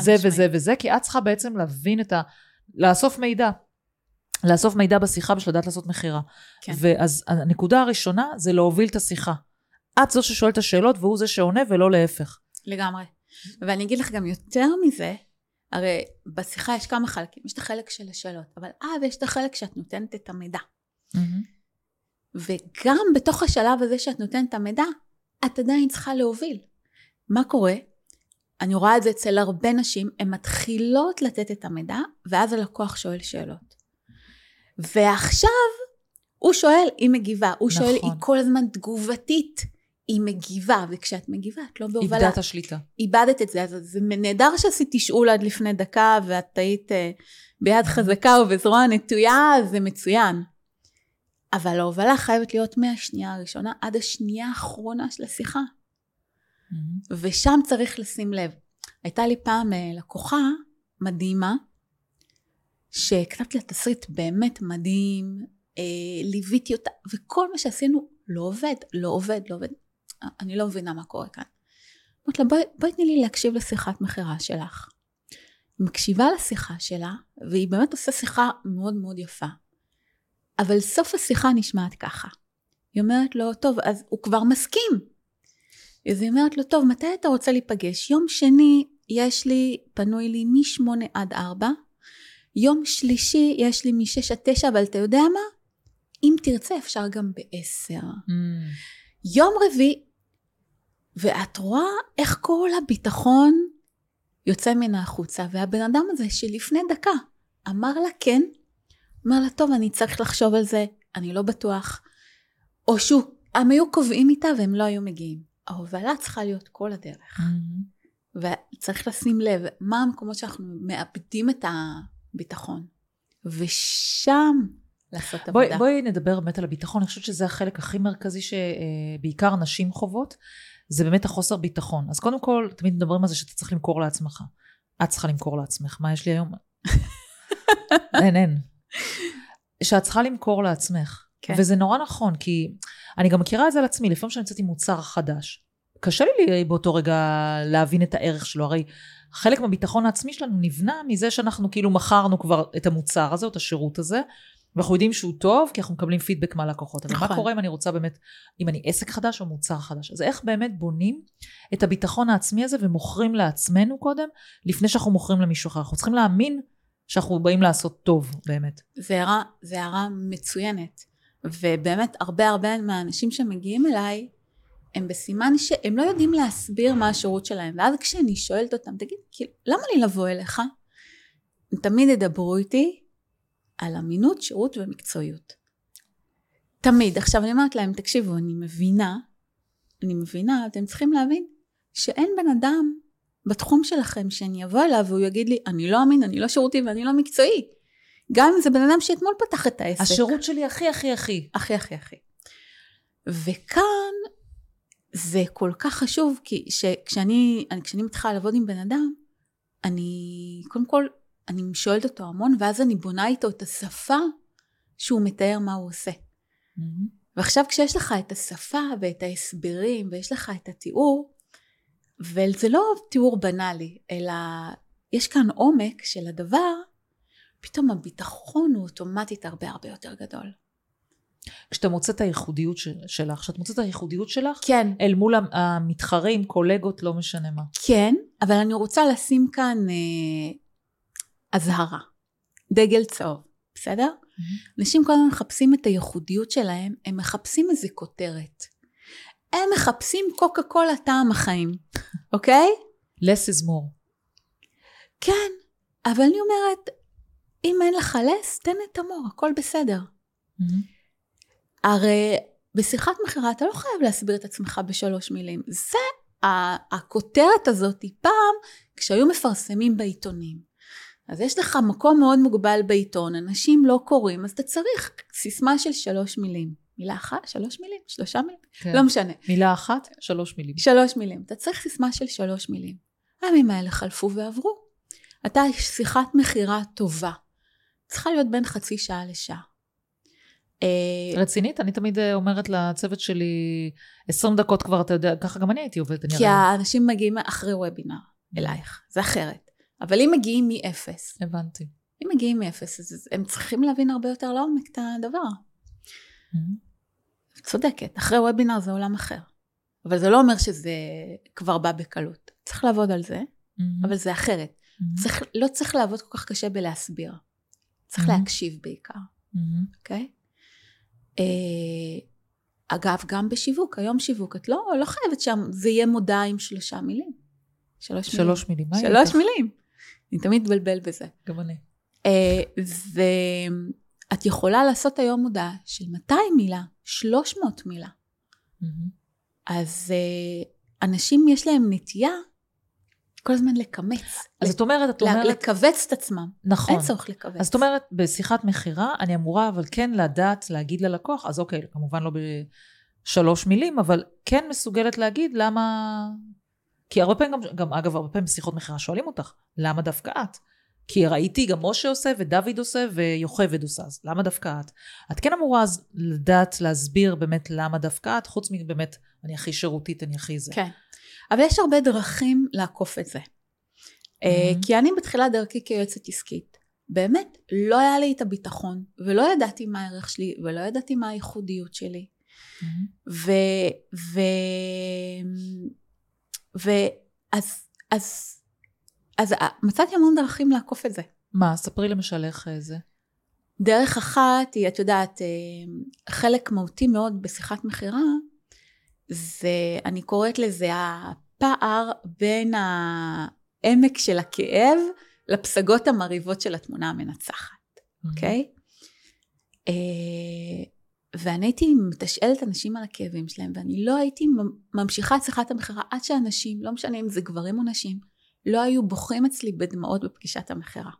זה וזה וזה, כי את צריכה בעצם להבין את ה... לאסוף מידע. לאסוף מידע בשיחה בשביל לדעת לעשות מכירה. כן. ואז הנקודה הראשונה זה להוביל את השיחה. את זו ששואלת את השאלות והוא זה שעונה ולא להפך. לגמרי. ואני אגיד לך גם יותר מזה, הרי בשיחה יש כמה חלקים, יש את החלק של השאלות, אבל אז יש את החלק שאת נותנת את המידע. Mm-hmm. וגם בתוך השלב הזה שאת נותנת את המידע, את עדיין צריכה להוביל. מה קורה? אני רואה את זה אצל הרבה נשים, הן מתחילות לתת את המידע, ואז הלקוח שואל שאלות. ועכשיו הוא שואל, היא מגיבה. הוא נכון. שואל, היא כל הזמן תגובתית. היא מגיבה, וכשאת מגיבה, את לא בהובלה. איבדת השליטה. איבדת את זה, אז זה נהדר שעשית תשאול עד לפני דקה, ואת היית uh, ביד חזקה ובזרוע נטויה, זה מצוין. אבל ההובלה חייבת להיות מהשנייה הראשונה עד השנייה האחרונה של השיחה. Mm-hmm. ושם צריך לשים לב. הייתה לי פעם uh, לקוחה מדהימה, שהקלטתי לה תסריט באמת מדהים, אה, ליוויתי אותה, וכל מה שעשינו לא עובד, לא עובד, לא עובד. אני לא מבינה מה קורה כאן. אמרתי לה, בואי, בואי תני לי להקשיב לשיחת מכירה שלך. היא מקשיבה לשיחה שלה, והיא באמת עושה שיחה מאוד מאוד יפה. אבל סוף השיחה נשמעת ככה. היא אומרת לו, טוב, אז הוא כבר מסכים. אז היא אומרת לו, טוב, מתי אתה רוצה להיפגש? יום שני יש לי, פנוי לי מ-8 עד 4, יום שלישי יש לי מ-6 עד 9, אבל אתה יודע מה? אם תרצה אפשר גם ב-10. Mm. יום רביעי, ואת רואה איך כל הביטחון יוצא מן החוצה, והבן אדם הזה שלפני דקה אמר לה כן, אמר לה, טוב, אני צריך לחשוב על זה, אני לא בטוח. או שהוא, הם היו קובעים איתה והם לא היו מגיעים. ההובלה צריכה להיות כל הדרך. Mm-hmm. וצריך לשים לב מה המקומות שאנחנו מאבדים את הביטחון. ושם לעשות בואי, עבודה. בואי נדבר באמת על הביטחון, אני חושבת שזה החלק הכי מרכזי שבעיקר נשים חוות, זה באמת החוסר ביטחון. אז קודם כל, תמיד מדברים על זה שאתה צריך למכור לעצמך. את צריכה למכור לעצמך. מה יש לי היום? [laughs] אין, אין. שאת צריכה למכור לעצמך. כן. וזה נורא נכון, כי אני גם מכירה את זה על עצמי, לפעמים כשאני יוצאת עם מוצר חדש, קשה לי באותו רגע להבין את הערך שלו, הרי חלק מהביטחון העצמי שלנו נבנה מזה שאנחנו כאילו מכרנו כבר את המוצר הזה, או את השירות הזה, ואנחנו יודעים שהוא טוב, כי אנחנו מקבלים פידבק מהלקוחות. אבל נכון. מה קורה אם אני רוצה באמת, אם אני עסק חדש או מוצר חדש? אז איך באמת בונים את הביטחון העצמי הזה ומוכרים לעצמנו קודם, לפני שאנחנו מוכרים למישהו אחר? אנחנו צריכים להאמין שאנחנו באים לעשות טוב, באמת. זה הערה מצוינת. ובאמת, הרבה הרבה מהאנשים שמגיעים אליי, הם בסימן שהם לא יודעים להסביר מה השירות שלהם. ואז כשאני שואלת אותם, תגיד, כאילו, למה לי לבוא אליך? הם תמיד ידברו איתי על אמינות, שירות ומקצועיות. תמיד. עכשיו אני אומרת להם, תקשיבו, אני מבינה, אני מבינה, אתם צריכים להבין שאין בן אדם בתחום שלכם שאני אבוא אליו והוא יגיד לי, אני לא אמין, אני לא שירותי ואני לא מקצועי. גם אם זה בן אדם שאתמול פתח את העסק. השירות שלי הכי הכי הכי. הכי הכי הכי. וכאן זה כל כך חשוב, כי כשאני, אני, כשאני מתחילה לעבוד עם בן אדם, אני, קודם כל, אני שואלת אותו המון, ואז אני בונה איתו את השפה שהוא מתאר מה הוא עושה. Mm-hmm. ועכשיו כשיש לך את השפה ואת ההסברים, ויש לך את התיאור, וזה לא תיאור בנאלי, אלא יש כאן עומק של הדבר, פתאום הביטחון הוא אוטומטית הרבה הרבה יותר גדול. כשאתה מוצא את הייחודיות של- שלך, כשאת מוצאת את הייחודיות שלך, כן. אל מול המתחרים, קולגות, לא משנה מה. כן, אבל אני רוצה לשים כאן אה, אזהרה, דגל צהוב, בסדר? אנשים כל הזמן מחפשים את הייחודיות שלהם, הם מחפשים איזה כותרת. הם מחפשים קוקה קולה טעם החיים, [laughs] אוקיי? less is more. כן, אבל אני אומרת, אם אין לך לס, תן את המור, הכל בסדר. הרי בשיחת מכירה אתה לא חייב להסביר את עצמך בשלוש מילים. זה הכותרת הזאת פעם כשהיו מפרסמים בעיתונים. אז יש לך מקום מאוד מוגבל בעיתון, אנשים לא קוראים, אז אתה צריך סיסמה של שלוש מילים. מילה אחת? שלוש מילים? שלושה מילים? כן. לא משנה. מילה אחת, שלוש מילים. שלוש מילים. אתה צריך סיסמה של שלוש מילים. הימים האלה חלפו ועברו. אתה שיחת מכירה טובה. צריכה להיות בין חצי שעה לשעה. אה, רצינית? אני תמיד אה, אומרת לצוות שלי, 20 דקות כבר, אתה יודע, ככה גם אני הייתי עובדת. כי האנשים מגיעים אחרי וובינר אלייך, זה אחרת. אבל אם מגיעים מאפס, הבנתי. אם מגיעים מאפס, אז הם צריכים להבין הרבה יותר לעומק את הדבר. צודקת, אחרי וובינר זה עולם אחר. אבל זה לא אומר שזה כבר בא בקלות. צריך לעבוד על זה, אבל זה אחרת. צריך, לא צריך לעבוד כל כך קשה בלהסביר. צריך. להקשיב בעיקר, אוקיי? אה, אגב, גם בשיווק, היום שיווק, את לא, לא חייבת שזה יהיה מודעה עם שלושה מילים. שלוש מילים. שלוש מילים. מה יהיה שלוש איתך? מילים. אני תמיד מתבלבל בזה. גם אני. אה, ואת יכולה לעשות היום מודעה של 200 מילה, 300 מילה. אז אה, אנשים יש להם נטייה כל הזמן לקמץ. אז את אומרת, את אומרת, לכווץ את עצמם. נכון. אין צורך לכווץ. אז את אומרת, בשיחת מכירה, אני אמורה אבל כן לדעת להגיד ללקוח, אז אוקיי, כמובן לא בשלוש מילים, אבל כן מסוגלת להגיד למה... כי הרבה פעמים, גם, גם אגב, הרבה פעמים בשיחות מכירה שואלים אותך, למה דווקא את? כי ראיתי גם משה עושה, ודוד עושה, ויוכבד עושה, אז למה דווקא את? את כן אמורה אז לדעת להסביר באמת למה דווקא את, חוץ מבאמת, אני הכי שירותית, אני הכי זה. כן. אבל יש הרבה דרכים לעקוף את זה. אה, Mhm. כי אני בתחילת דרכי כיועצת עסקית, באמת לא היה לי את הביטחון, ולא ידעתי מה הערך שלי, ולא ידעתי מה הייחודיות שלי. מהמם. ו... ו... ו... אז... אז... אז מצאתי המון דרכים לעקוף את זה. מה, ספרי למשל איך אה, זה. דרך אחת היא, את יודעת, אה, חלק מהותי מאוד בשיחת מכירה, זה, אני קוראת לזה הפער בין העמק של הכאב לפסגות המרהיבות של התמונה המנצחת, אוקיי? אה, ואני הייתי מתשאלת אנשים על הכאבים שלהם, ואני לא הייתי ממשיכה את שיחת המכירה עד שאנשים, לא משנה אם זה גברים או נשים, לא היו בוכים אצלי בדמעות בפגישת המכירה.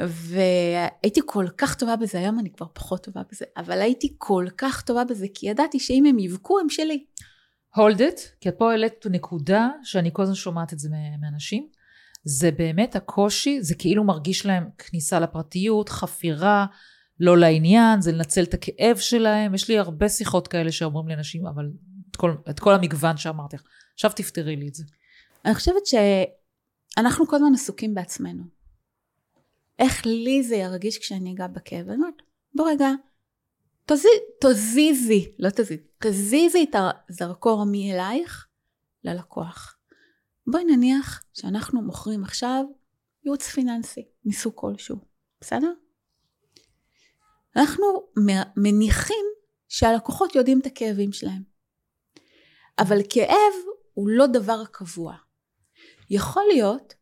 והייתי כל כך טובה בזה, היום אני כבר פחות טובה בזה, אבל הייתי כל כך טובה בזה, כי ידעתי שאם הם יבכו, הם שלי. hold it, כי את פה העלית נקודה שאני כל הזמן שומעת את זה מאנשים. זה באמת הקושי, זה כאילו מרגיש להם כניסה לפרטיות, חפירה, לא לעניין, זה לנצל את הכאב שלהם. יש לי הרבה שיחות כאלה שאומרים לאנשים, אבל את כל, את כל המגוון שאמרתי לך. עכשיו תפתרי לי את זה. אני חושבת שאנחנו כל הזמן עסוקים בעצמנו. איך לי זה ירגיש כשאני אגע בכאב? אני אומרת, בוא רגע, תזיז, תזיזי, לא תזיזי, תזיזי את הזרקור מאלייך ללקוח. בואי נניח שאנחנו מוכרים עכשיו ייעוץ פיננסי מסוג כלשהו, בסדר? אנחנו מניחים שהלקוחות יודעים את הכאבים שלהם. אבל כאב הוא לא דבר קבוע. יכול להיות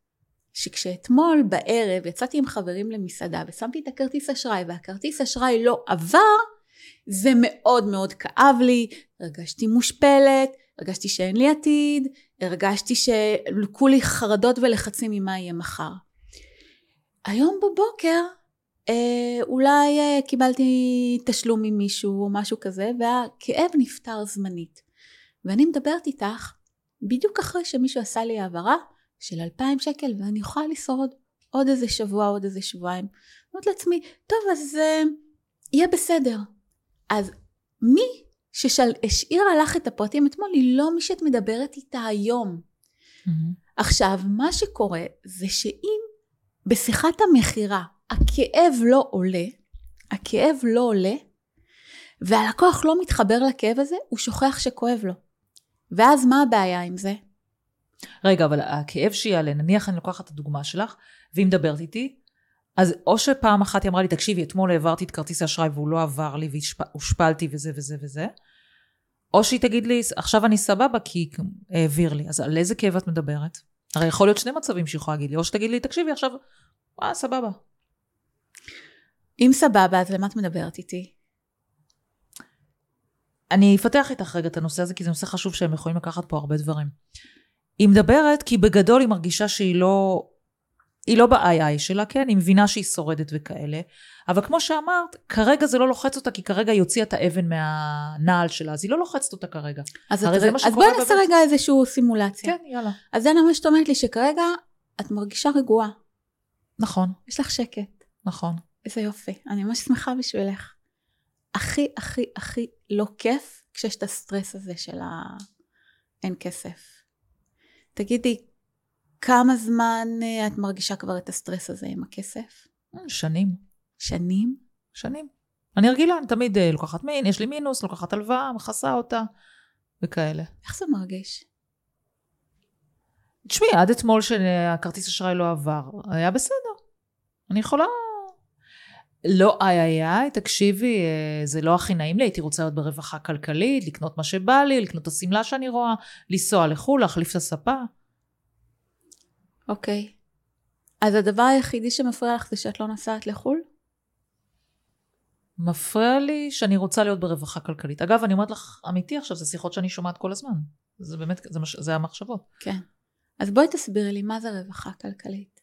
שכשאתמול בערב יצאתי עם חברים למסעדה ושמתי את הכרטיס אשראי והכרטיס אשראי לא עבר, זה מאוד מאוד כאב לי, הרגשתי מושפלת, הרגשתי שאין לי עתיד, הרגשתי שכולי חרדות ולחצים ממה יהיה מחר. היום בבוקר אה, אולי אה, קיבלתי תשלום ממישהו או משהו כזה והכאב נפתר זמנית. ואני מדברת איתך בדיוק אחרי שמישהו עשה לי העברה של אלפיים שקל ואני יכולה לשרוד עוד איזה שבוע עוד איזה שבועיים. אומרת לעצמי טוב אז אה, יהיה בסדר. אז מי שהשאירה לך את הפרטים אתמול היא לא מי שאת מדברת איתה היום. Mm-hmm. עכשיו מה שקורה זה שאם בשיחת המכירה הכאב לא עולה, הכאב לא עולה, והלקוח לא מתחבר לכאב הזה, הוא שוכח שכואב לו. ואז מה הבעיה עם זה? רגע, אבל הכאב שיעלה, נניח אני לוקחת את הדוגמה שלך, והיא מדברת איתי, אז או שפעם אחת היא אמרה לי, תקשיבי, אתמול העברתי את כרטיס האשראי והוא לא עבר לי והושפלתי וזה וזה וזה, או שהיא תגיד לי, עכשיו אני סבבה כי העביר לי. אז על איזה כאב את מדברת? הרי יכול להיות שני מצבים שהיא יכולה להגיד לי, או שתגיד לי, תקשיבי, עכשיו, אה, סבבה. אם סבבה, אז למה את מדברת איתי? אני אפתח איתך רגע את הנושא הזה, כי זה נושא חשוב שהם יכולים לקחת פה הרבה דברים. היא מדברת כי בגדול היא מרגישה שהיא לא... היא לא ב-II שלה, כן? היא מבינה שהיא שורדת וכאלה. אבל כמו שאמרת, כרגע זה לא לוחץ אותה, כי כרגע היא הוציאה את האבן מהנעל שלה, אז היא לא לוחצת אותה כרגע. אז, את, אז בואי נעשה. רגע איזושהי סימולציה. כן, יאללה. אז זה מה שאת אומרת לי, שכרגע את מרגישה רגועה. נכון. יש לך שקט. נכון. איזה יופי, אני ממש שמחה בשבילך. הכי הכי הכי לא כיף כשיש את הסטרס הזה של ה... אין כסף. תגידי, כמה זמן אה, את מרגישה כבר את הסטרס הזה עם הכסף? שנים. שנים? שנים. אני רגילה, אני תמיד אה, לוקחת מין, יש לי מינוס, לוקחת הלוואה, מכסה אותה, וכאלה. איך זה מרגיש? תשמעי, עד אתמול שהכרטיס אשראי לא עבר, היה בסדר. אני יכולה לא איי איי איי, תקשיבי, אה, זה לא הכי נעים לי, הייתי רוצה להיות ברווחה כלכלית, לקנות מה שבא לי, לקנות את השמלה שאני רואה, לנסוע לחו"ל, להחליף את הספה. אוקיי. אז הדבר היחידי שמפריע לך זה שאת לא נסעת לחו"ל? מפריע לי שאני רוצה להיות ברווחה כלכלית. אגב, אני אומרת לך, אמיתי עכשיו, זה שיחות שאני שומעת כל הזמן. זה באמת, זה, זה המחשבות. כן. אז בואי תסבירי לי, מה זה רווחה כלכלית?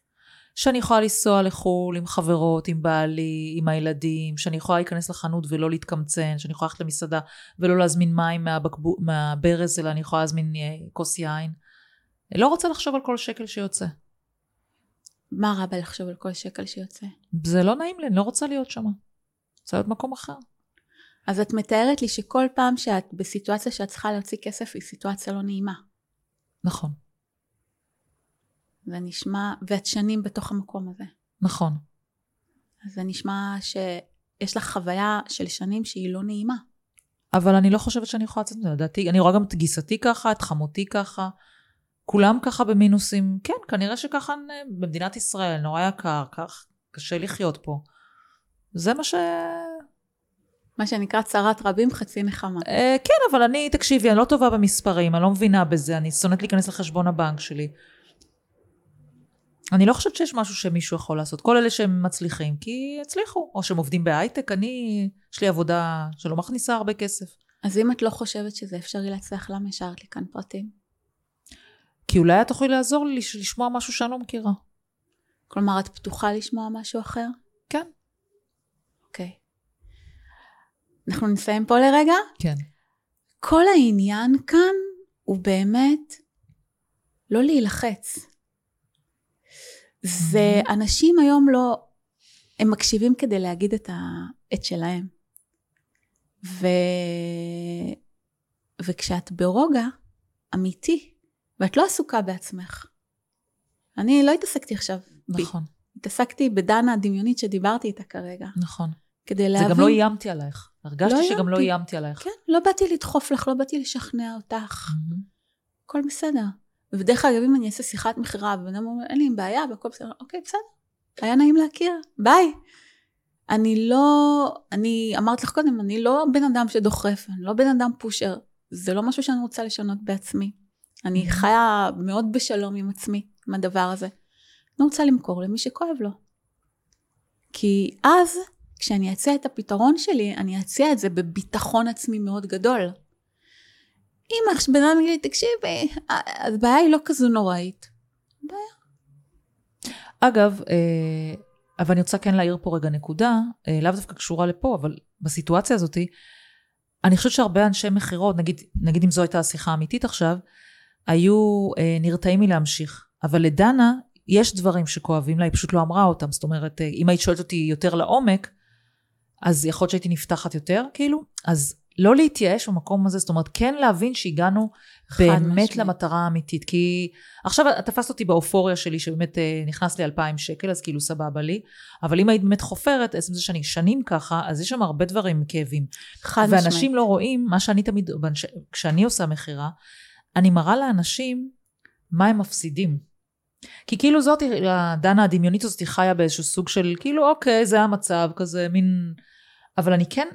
שאני יכולה לנסוע לחו"ל עם חברות, עם בעלי, עם הילדים, שאני יכולה להיכנס לחנות ולא להתקמצן, שאני יכולה ללכת למסעדה ולא להזמין מים מהבקבוק, מהברז, אלא אני יכולה להזמין אה, כוס יין. לא רוצה לחשוב על כל שקל שיוצא. מה רע בלחשוב על כל שקל שיוצא? זה לא נעים לי, אני לא רוצה להיות שם. רוצה להיות מקום אחר. אז את מתארת לי שכל פעם שאת בסיטואציה שאת צריכה להוציא כסף היא סיטואציה לא נעימה. נכון. זה נשמע, ואת שנים בתוך המקום הזה. נכון. אז זה נשמע שיש לך חוויה של שנים שהיא לא נעימה. אבל אני לא חושבת שאני יכולה לצאת מזה, לדעתי, אני רואה גם את גיסתי ככה, את חמותי ככה, כולם ככה במינוסים. כן, כנראה שככה במדינת ישראל נורא יקר, כך קשה לחיות פה. זה מה ש... מה שנקרא צרת רבים חצי נחמה. אה, כן, אבל אני, תקשיבי, אני לא טובה במספרים, אני לא מבינה בזה, אני שונאת להיכנס לחשבון הבנק שלי. אני לא חושבת שיש משהו שמישהו יכול לעשות. כל אלה שהם מצליחים, כי הצליחו. או שהם עובדים בהייטק, אני, יש לי עבודה שלא מכניסה הרבה כסף. אז אם את לא חושבת שזה אפשרי להצליח, למה השארת לי כאן פרטים? כי אולי את תוכלי לעזור לי לשמוע משהו שאני לא מכירה. כלומר, את פתוחה לשמוע משהו אחר? כן. אוקיי. אנחנו נסיים פה לרגע? כן. כל העניין כאן הוא באמת לא להילחץ. זה אנשים היום לא, הם מקשיבים כדי להגיד את, ה, את שלהם. ו, וכשאת ברוגע אמיתי, ואת לא עסוקה בעצמך. אני לא התעסקתי עכשיו בי. נכון. התעסקתי בדנה הדמיונית שדיברתי איתה כרגע. נכון. כדי להבין... זה גם לא איימתי עלייך. הרגשתי לא שגם לא איימתי. עלייך. כן, לא באתי לדחוף לך, לא באתי לשכנע אותך. הכל בסדר. ובדרך אגב, אם אני אעשה שיחת מכירה, ובן אדם אומר, אין לי בעיה, והכל בסדר, אוקיי, בסדר. היה נעים להכיר, ביי. אני לא, אני אמרת לך קודם, אני לא בן אדם שדוחף, אני לא בן אדם פושר. זה לא משהו שאני רוצה לשנות בעצמי. אני Mhm. חיה מאוד בשלום עם עצמי, עם הדבר הזה. אני רוצה למכור למי שכואב לו. כי אז, כשאני אציע את הפתרון שלי, אני אציע את זה בביטחון עצמי מאוד גדול. אם בן אדם יגיד לי, תקשיבי, הבעיה היא לא כזו נוראית. אגב, אה, אבל אני רוצה כן להעיר פה רגע נקודה, אה, לאו דווקא קשורה לפה, אבל בסיטואציה הזאת, אני חושבת שהרבה אנשי מכירות, נגיד, נגיד אם זו הייתה השיחה האמיתית עכשיו, היו אה, נרתעים מלהמשיך. אבל לדנה, יש דברים שכואבים לה, היא פשוט לא אמרה אותם. זאת אומרת, אה, אם היית שואלת אותי יותר לעומק, אז יכול להיות שהייתי נפתחת יותר, כאילו. אז לא להתייאש במקום הזה, זאת אומרת, כן להבין שהגענו באמת משמעית. למטרה האמיתית. כי עכשיו תפסת אותי באופוריה שלי, שבאמת אה, נכנס לי 2,000 שקל, אז כאילו סבבה לי. אבל אם היית באמת חופרת, עצם זה שאני שנים ככה, אז יש שם הרבה דברים כאבים. חד משמעית. ואנשים לא רואים, מה שאני תמיד, כשאני עושה מכירה, אני מראה לאנשים מה הם מפסידים. כי כאילו זאת, הדנה הדמיונית הזאת חיה באיזשהו סוג של, כאילו, אוקיי, זה המצב, כזה מין... אבל אני כן,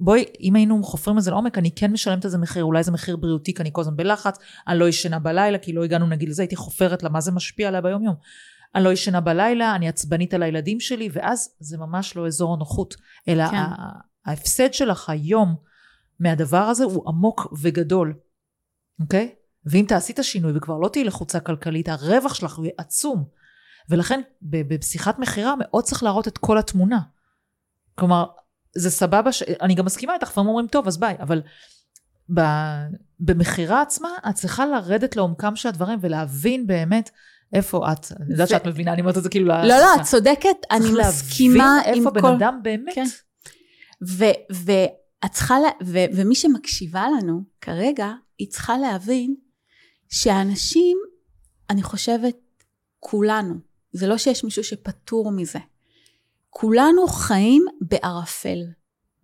בואי, אם היינו חופרים את זה לעומק, אני כן משלמת על זה מחיר, אולי זה מחיר בריאותי, כי אני כל הזמן בלחץ, אני לא ישנה בלילה, כי לא הגענו נגיד לזה, הייתי חופרת לה, מה זה משפיע עליי ביום יום. אני לא ישנה בלילה, אני עצבנית על הילדים שלי, ואז זה ממש לא אזור הנוחות, אלא כן. ההפסד שלך היום מהדבר הזה הוא עמוק וגדול, אוקיי? ואם תעשי את השינוי וכבר לא תהיי לחוצה כלכלית, הרווח שלך יהיה עצום. ולכן בשיחת מכירה מאוד צריך להראות את כל התמונה. כלומר, זה סבבה, ש... אני גם מסכימה איתך, לפעמים אומרים, טוב, אז ביי, אבל ב... במכירה עצמה, את צריכה לרדת לעומקם של הדברים ולהבין באמת איפה את. אני יודעת שאת מבינה, אני אומרת את זה כאילו... לא, לא, את צודקת, אני צריך מסכימה להבין עם איפה כל... בן אדם באמת. כן. ו- ואת צריכה, לה- ו- ומי שמקשיבה לנו כרגע, היא צריכה להבין שאנשים, אני חושבת, כולנו, זה לא שיש מישהו שפטור מזה. כולנו חיים בערפל.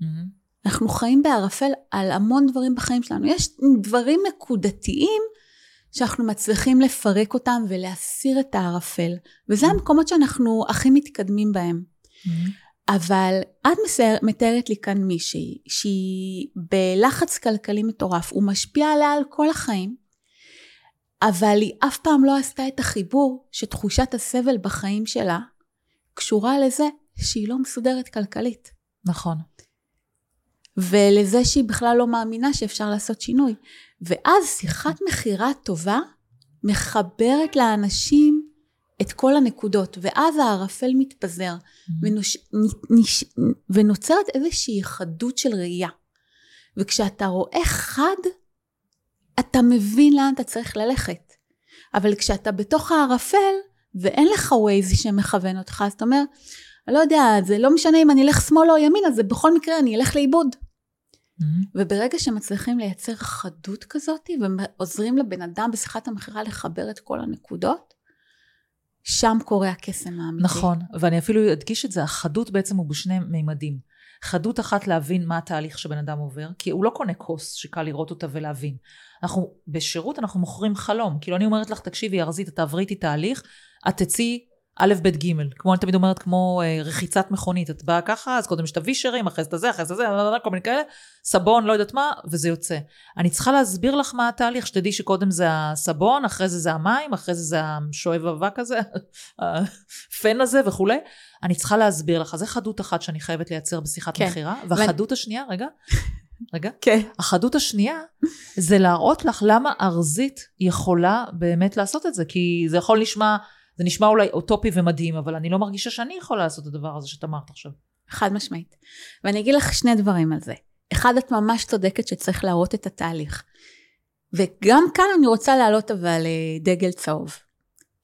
מהמם. אנחנו חיים בערפל על המון דברים בחיים שלנו. יש דברים נקודתיים שאנחנו מצליחים לפרק אותם ולהסיר את הערפל. וזה המקומות שאנחנו הכי מתקדמים בהם. מהמם. אבל את מסייר, מתארת לי כאן מישהי שהיא בלחץ כלכלי מטורף, הוא משפיע עליה על כל החיים, אבל היא אף פעם לא עשתה את החיבור שתחושת הסבל בחיים שלה קשורה לזה שהיא לא מסודרת כלכלית, נכון. ולזה שהיא בכלל לא מאמינה שאפשר לעשות שינוי. ואז שיחת מכירה טובה מחברת לאנשים את כל הנקודות, ואז הערפל מתפזר. ונוש... נ- נש... ונוצרת איזושהי חדות של ראייה. וכשאתה רואה חד, אתה מבין לאן אתה צריך ללכת. אבל כשאתה בתוך הערפל, ואין לך ווייז שמכוון אותך, אז אתה אומר, אני לא יודע, זה לא משנה אם אני אלך שמאלה או ימינה, זה בכל מקרה אני אלך לאיבוד. מהמם. וברגע שמצליחים לייצר חדות כזאת, ועוזרים לבן אדם בשיחת המכירה לחבר את כל הנקודות, שם קורה הקסם האמיתי. נכון, ואני אפילו אדגיש את זה, החדות בעצם הוא בשני מימדים. חדות אחת להבין מה התהליך שבן אדם עובר, כי הוא לא קונה כוס שקל לראות אותה ולהבין. אנחנו, בשירות אנחנו מוכרים חלום. כאילו אני אומרת לך, תקשיבי, ארזית, את תעברי איתי תהליך, את תצאי א', ב', ג', כמו אני תמיד אומרת, כמו אה, רחיצת מכונית, את באה ככה, אז קודם יש את הווישרים, אחרי זה הזה, אחרי זה זה, כל מיני כאלה, סבון, לא יודעת מה, וזה יוצא. אני צריכה להסביר לך מה התהליך, שתדעי שקודם זה הסבון, אחרי זה זה המים, אחרי זה זה השואב אבק הזה, [laughs] הפן הזה וכולי. אני צריכה להסביר לך, זה חדות אחת שאני חייבת לייצר בשיחת כן. מכירה, והחדות השנייה, רגע, רגע, [laughs] כן. החדות השנייה זה להראות לך למה ארזית יכולה באמת לעשות את זה, כי זה יכול לשמע, זה נשמע אולי אוטופי ומדהים, אבל אני לא מרגישה שאני יכולה לעשות את הדבר הזה שאת אמרת עכשיו. חד משמעית. ואני אגיד לך שני דברים על זה. אחד, את ממש צודקת שצריך להראות את התהליך. וגם כאן אני רוצה להעלות אבל אה, דגל צהוב.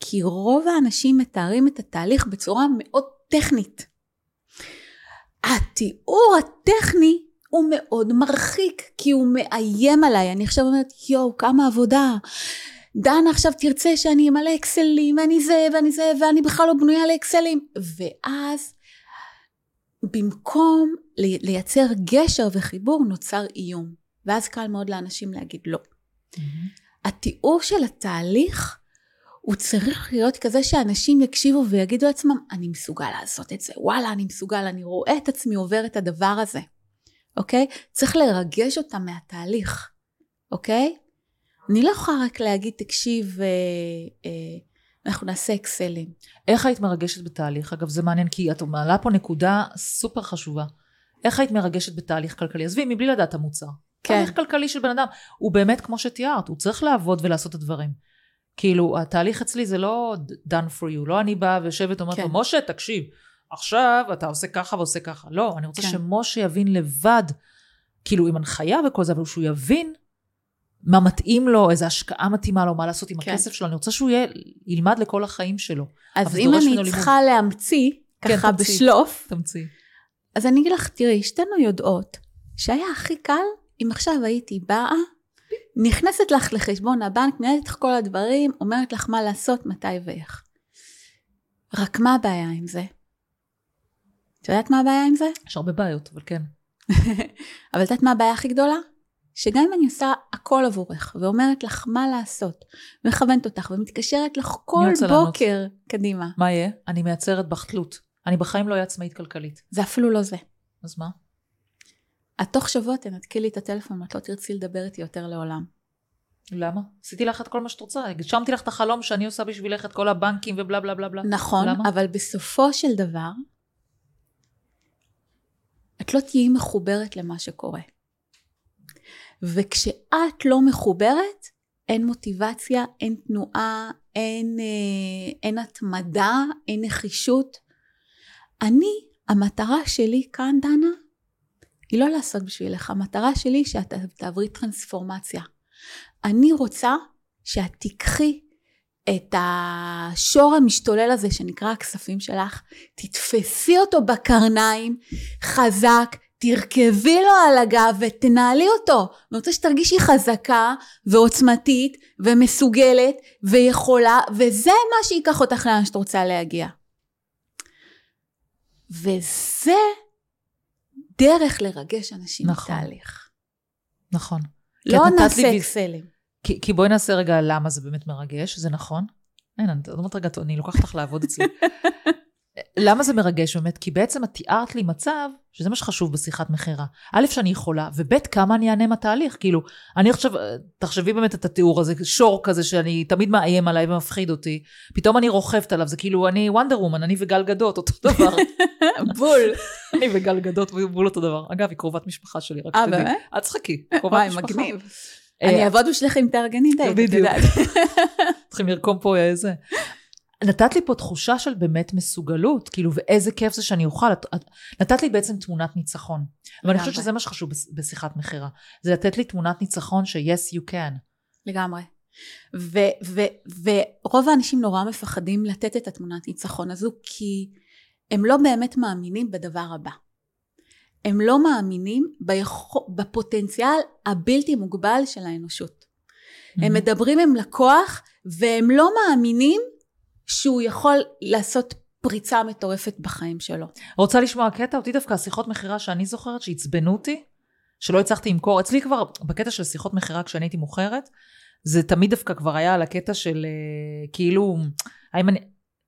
כי רוב האנשים מתארים את התהליך בצורה מאוד טכנית. התיאור הטכני הוא מאוד מרחיק, כי הוא מאיים עליי. אני עכשיו אומרת, יואו, כמה עבודה. דנה עכשיו תרצה שאני אמלא אקסלים, ואני זה, ואני זה, ואני בכלל לא בנויה לאקסלים. ואז, במקום לייצר גשר וחיבור, נוצר איום. ואז קל מאוד לאנשים להגיד לא. התיאור של התהליך, הוא צריך להיות כזה שאנשים יקשיבו ויגידו לעצמם, אני מסוגל לעשות את זה, וואלה, אני מסוגל, אני רואה את עצמי עובר את הדבר הזה, אוקיי? צריך לרגש אותם מהתהליך, אוקיי? אני לא יכולה רק להגיד, תקשיב, אה, אה, אנחנו נעשה אקסלים. איך היית מרגשת בתהליך? אגב, זה מעניין, כי את מעלה פה נקודה סופר חשובה. איך היית מרגשת בתהליך כלכלי? עזבי, מבלי לדעת המוצר. כן. תהליך כלכלי של בן אדם, הוא באמת כמו שתיארת, הוא צריך לעבוד ולעשות את הדברים. כאילו, התהליך אצלי זה לא done for you, לא אני באה ויושבת ואומרת כן. לו, משה, תקשיב, עכשיו אתה עושה ככה ועושה ככה. לא, אני רוצה כן. שמשה יבין לבד, כאילו עם הנחיה וכל זה, אבל שהוא יבין מה מתאים לו, איזה השקעה מתאימה לו, מה לעשות עם כן. הכסף שלו, אני רוצה שהוא יהיה, ילמד לכל החיים שלו. אז אם אני לימוד. צריכה להמציא, כן, ככה תמציאי. בשלוף, תמציא. אז אני אגיד לך, תראי, שתינו יודעות שהיה הכי קל אם עכשיו הייתי באה, נכנסת לך לחשבון הבנק, מנהלת לך כל הדברים, אומרת לך מה לעשות, מתי ואיך. רק מה הבעיה עם זה? את יודעת מה הבעיה עם זה? יש הרבה בעיות, אבל כן. [laughs] אבל את יודעת מה הבעיה הכי גדולה? שגם אם אני עושה הכל עבורך, ואומרת לך מה לעשות, ומכוונת אותך, ומתקשרת לך כל לענות. בוקר קדימה, מה יהיה? אני מייצרת בך תלות. אני בחיים לא אהיה עצמאית כלכלית. זה אפילו לא זה. אז מה? את תוך שבוע תנתקי לי את הטלפון, ואת לא תרצי לדבר איתי יותר לעולם. למה? עשיתי לך את כל מה שאת רוצה. הגשמתי לך את החלום שאני עושה בשבילך את כל הבנקים ובלה בלה בלה בלה. נכון, למה? אבל בסופו של דבר, את לא תהיי מחוברת למה שקורה. וכשאת לא מחוברת, אין מוטיבציה, אין תנועה, אין, אה, אין התמדה, אין נחישות. אני, המטרה שלי כאן, דנה, היא לא לעשות בשבילך. המטרה שלי שאת תעברי טרנספורמציה. אני רוצה שאת תיקחי את השור המשתולל הזה שנקרא הכספים שלך, תתפסי אותו בקרניים, חזק, תרכבי לו על הגב ותנהלי אותו. אני רוצה שתרגישי חזקה ועוצמתית ומסוגלת ויכולה, וזה מה שייקח אותך לאן שאת רוצה להגיע. וזה דרך לרגש אנשים נכון. בתהליך. נכון. לא את נעשה אקסלים. כי, כי בואי נעשה רגע למה זה באמת מרגש, זה נכון. אין, אני אומרת רגע, אני לוקחת אותך לעבוד אצלי. [laughs] למה זה מרגש באמת? כי בעצם את תיארת לי מצב, שזה מה שחשוב בשיחת מכירה. א', שאני יכולה, וב', כמה אני אענה מהתהליך. כאילו, אני עכשיו, תחשבי באמת את התיאור הזה, שור כזה שאני תמיד מאיים עליי ומפחיד אותי. פתאום אני רוכבת עליו, זה כאילו אני וונדר וומן, אני וגל גדות, אותו [laughs] דבר. בול. אני וגל גדות בול אותו דבר. אגב, היא קרובת משפחה שלי, רק אה, שתדעי. באמת? אל תשחקי, [laughs] קרובת וואי, משפחה. מגניב. אה, אני אעבוד בשבילך אם תארגני דייט, את בדיוק. [laughs] צריכים לרקום פה איזה. נתת לי פה תחושה של באמת מסוגלות, כאילו, ואיזה כיף זה שאני אוכל. את, את, נתת לי בעצם תמונת ניצחון. ואני חושבת. שזה מה שחשוב בש- בשיחת מכירה. זה לתת לי תמונת ניצחון ש-yes you can. לגמרי. ורוב האנשים נורא מפחדים לתת את התמונת ניצחון הזו, כי הם לא באמת מאמינים בדבר הבא. הם לא מאמינים בפוטנציאל הבלתי מוגבל של האנושות. הם מדברים עם לקוח, והם לא מאמינים שהוא יכול לעשות פריצה מטורפת בחיים שלו. רוצה לשמוע קטע? אותי דווקא השיחות מכירה שאני זוכרת שעצבנו אותי, שלא הצלחתי למכור. אצלי כבר, בקטע של שיחות מכירה כשאני הייתי מוכרת, זה תמיד דווקא כבר היה על הקטע של אה, כאילו, האם אני...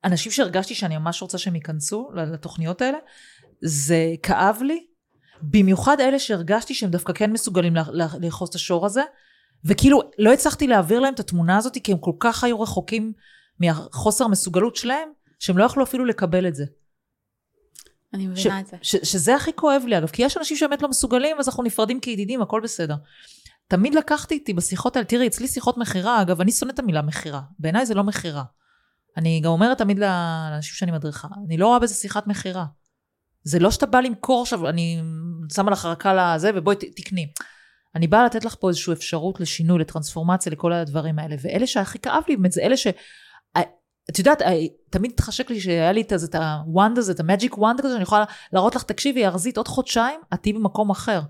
אנשים שהרגשתי שאני ממש רוצה שהם ייכנסו לתוכניות האלה, זה כאב לי, במיוחד אלה שהרגשתי שהם דווקא כן מסוגלים לאחוז את השור הזה, וכאילו לא הצלחתי להעביר להם את התמונה הזאת, כי הם כל כך היו רחוקים מהחוסר המסוגלות שלהם, שהם לא יכלו אפילו לקבל את זה. אני מבינה את זה. ש, שזה הכי כואב לי אגב, כי יש אנשים שבאמת לא מסוגלים, אז אנחנו נפרדים כידידים, הכל בסדר. תמיד לקחתי איתי בשיחות האלה, תראי, אצלי שיחות מכירה, אגב, אני שונאת את המילה מכירה. בעיניי זה לא מכירה. אני גם אומרת תמיד לאנשים שאני מדריכה, אני לא רואה בזה שיחת מכירה. זה לא שאתה בא למכור עכשיו, אני שמה לך רק על הזה ובואי תקני. אני באה לתת לך פה איזושהי אפשרות לשינוי, לטרנספורמציה, לכל הדברים האלה. ואלה שהכי כאב לי באמת, זה אלה ש... את יודעת, תמיד התחשק לי שהיה לי את הוואנד הזה, את המג'יק וואנד הזה, שאני יכולה להראות לך, תקשיבי, ארזית, עוד חודשיים, את תהיי במקום אחר.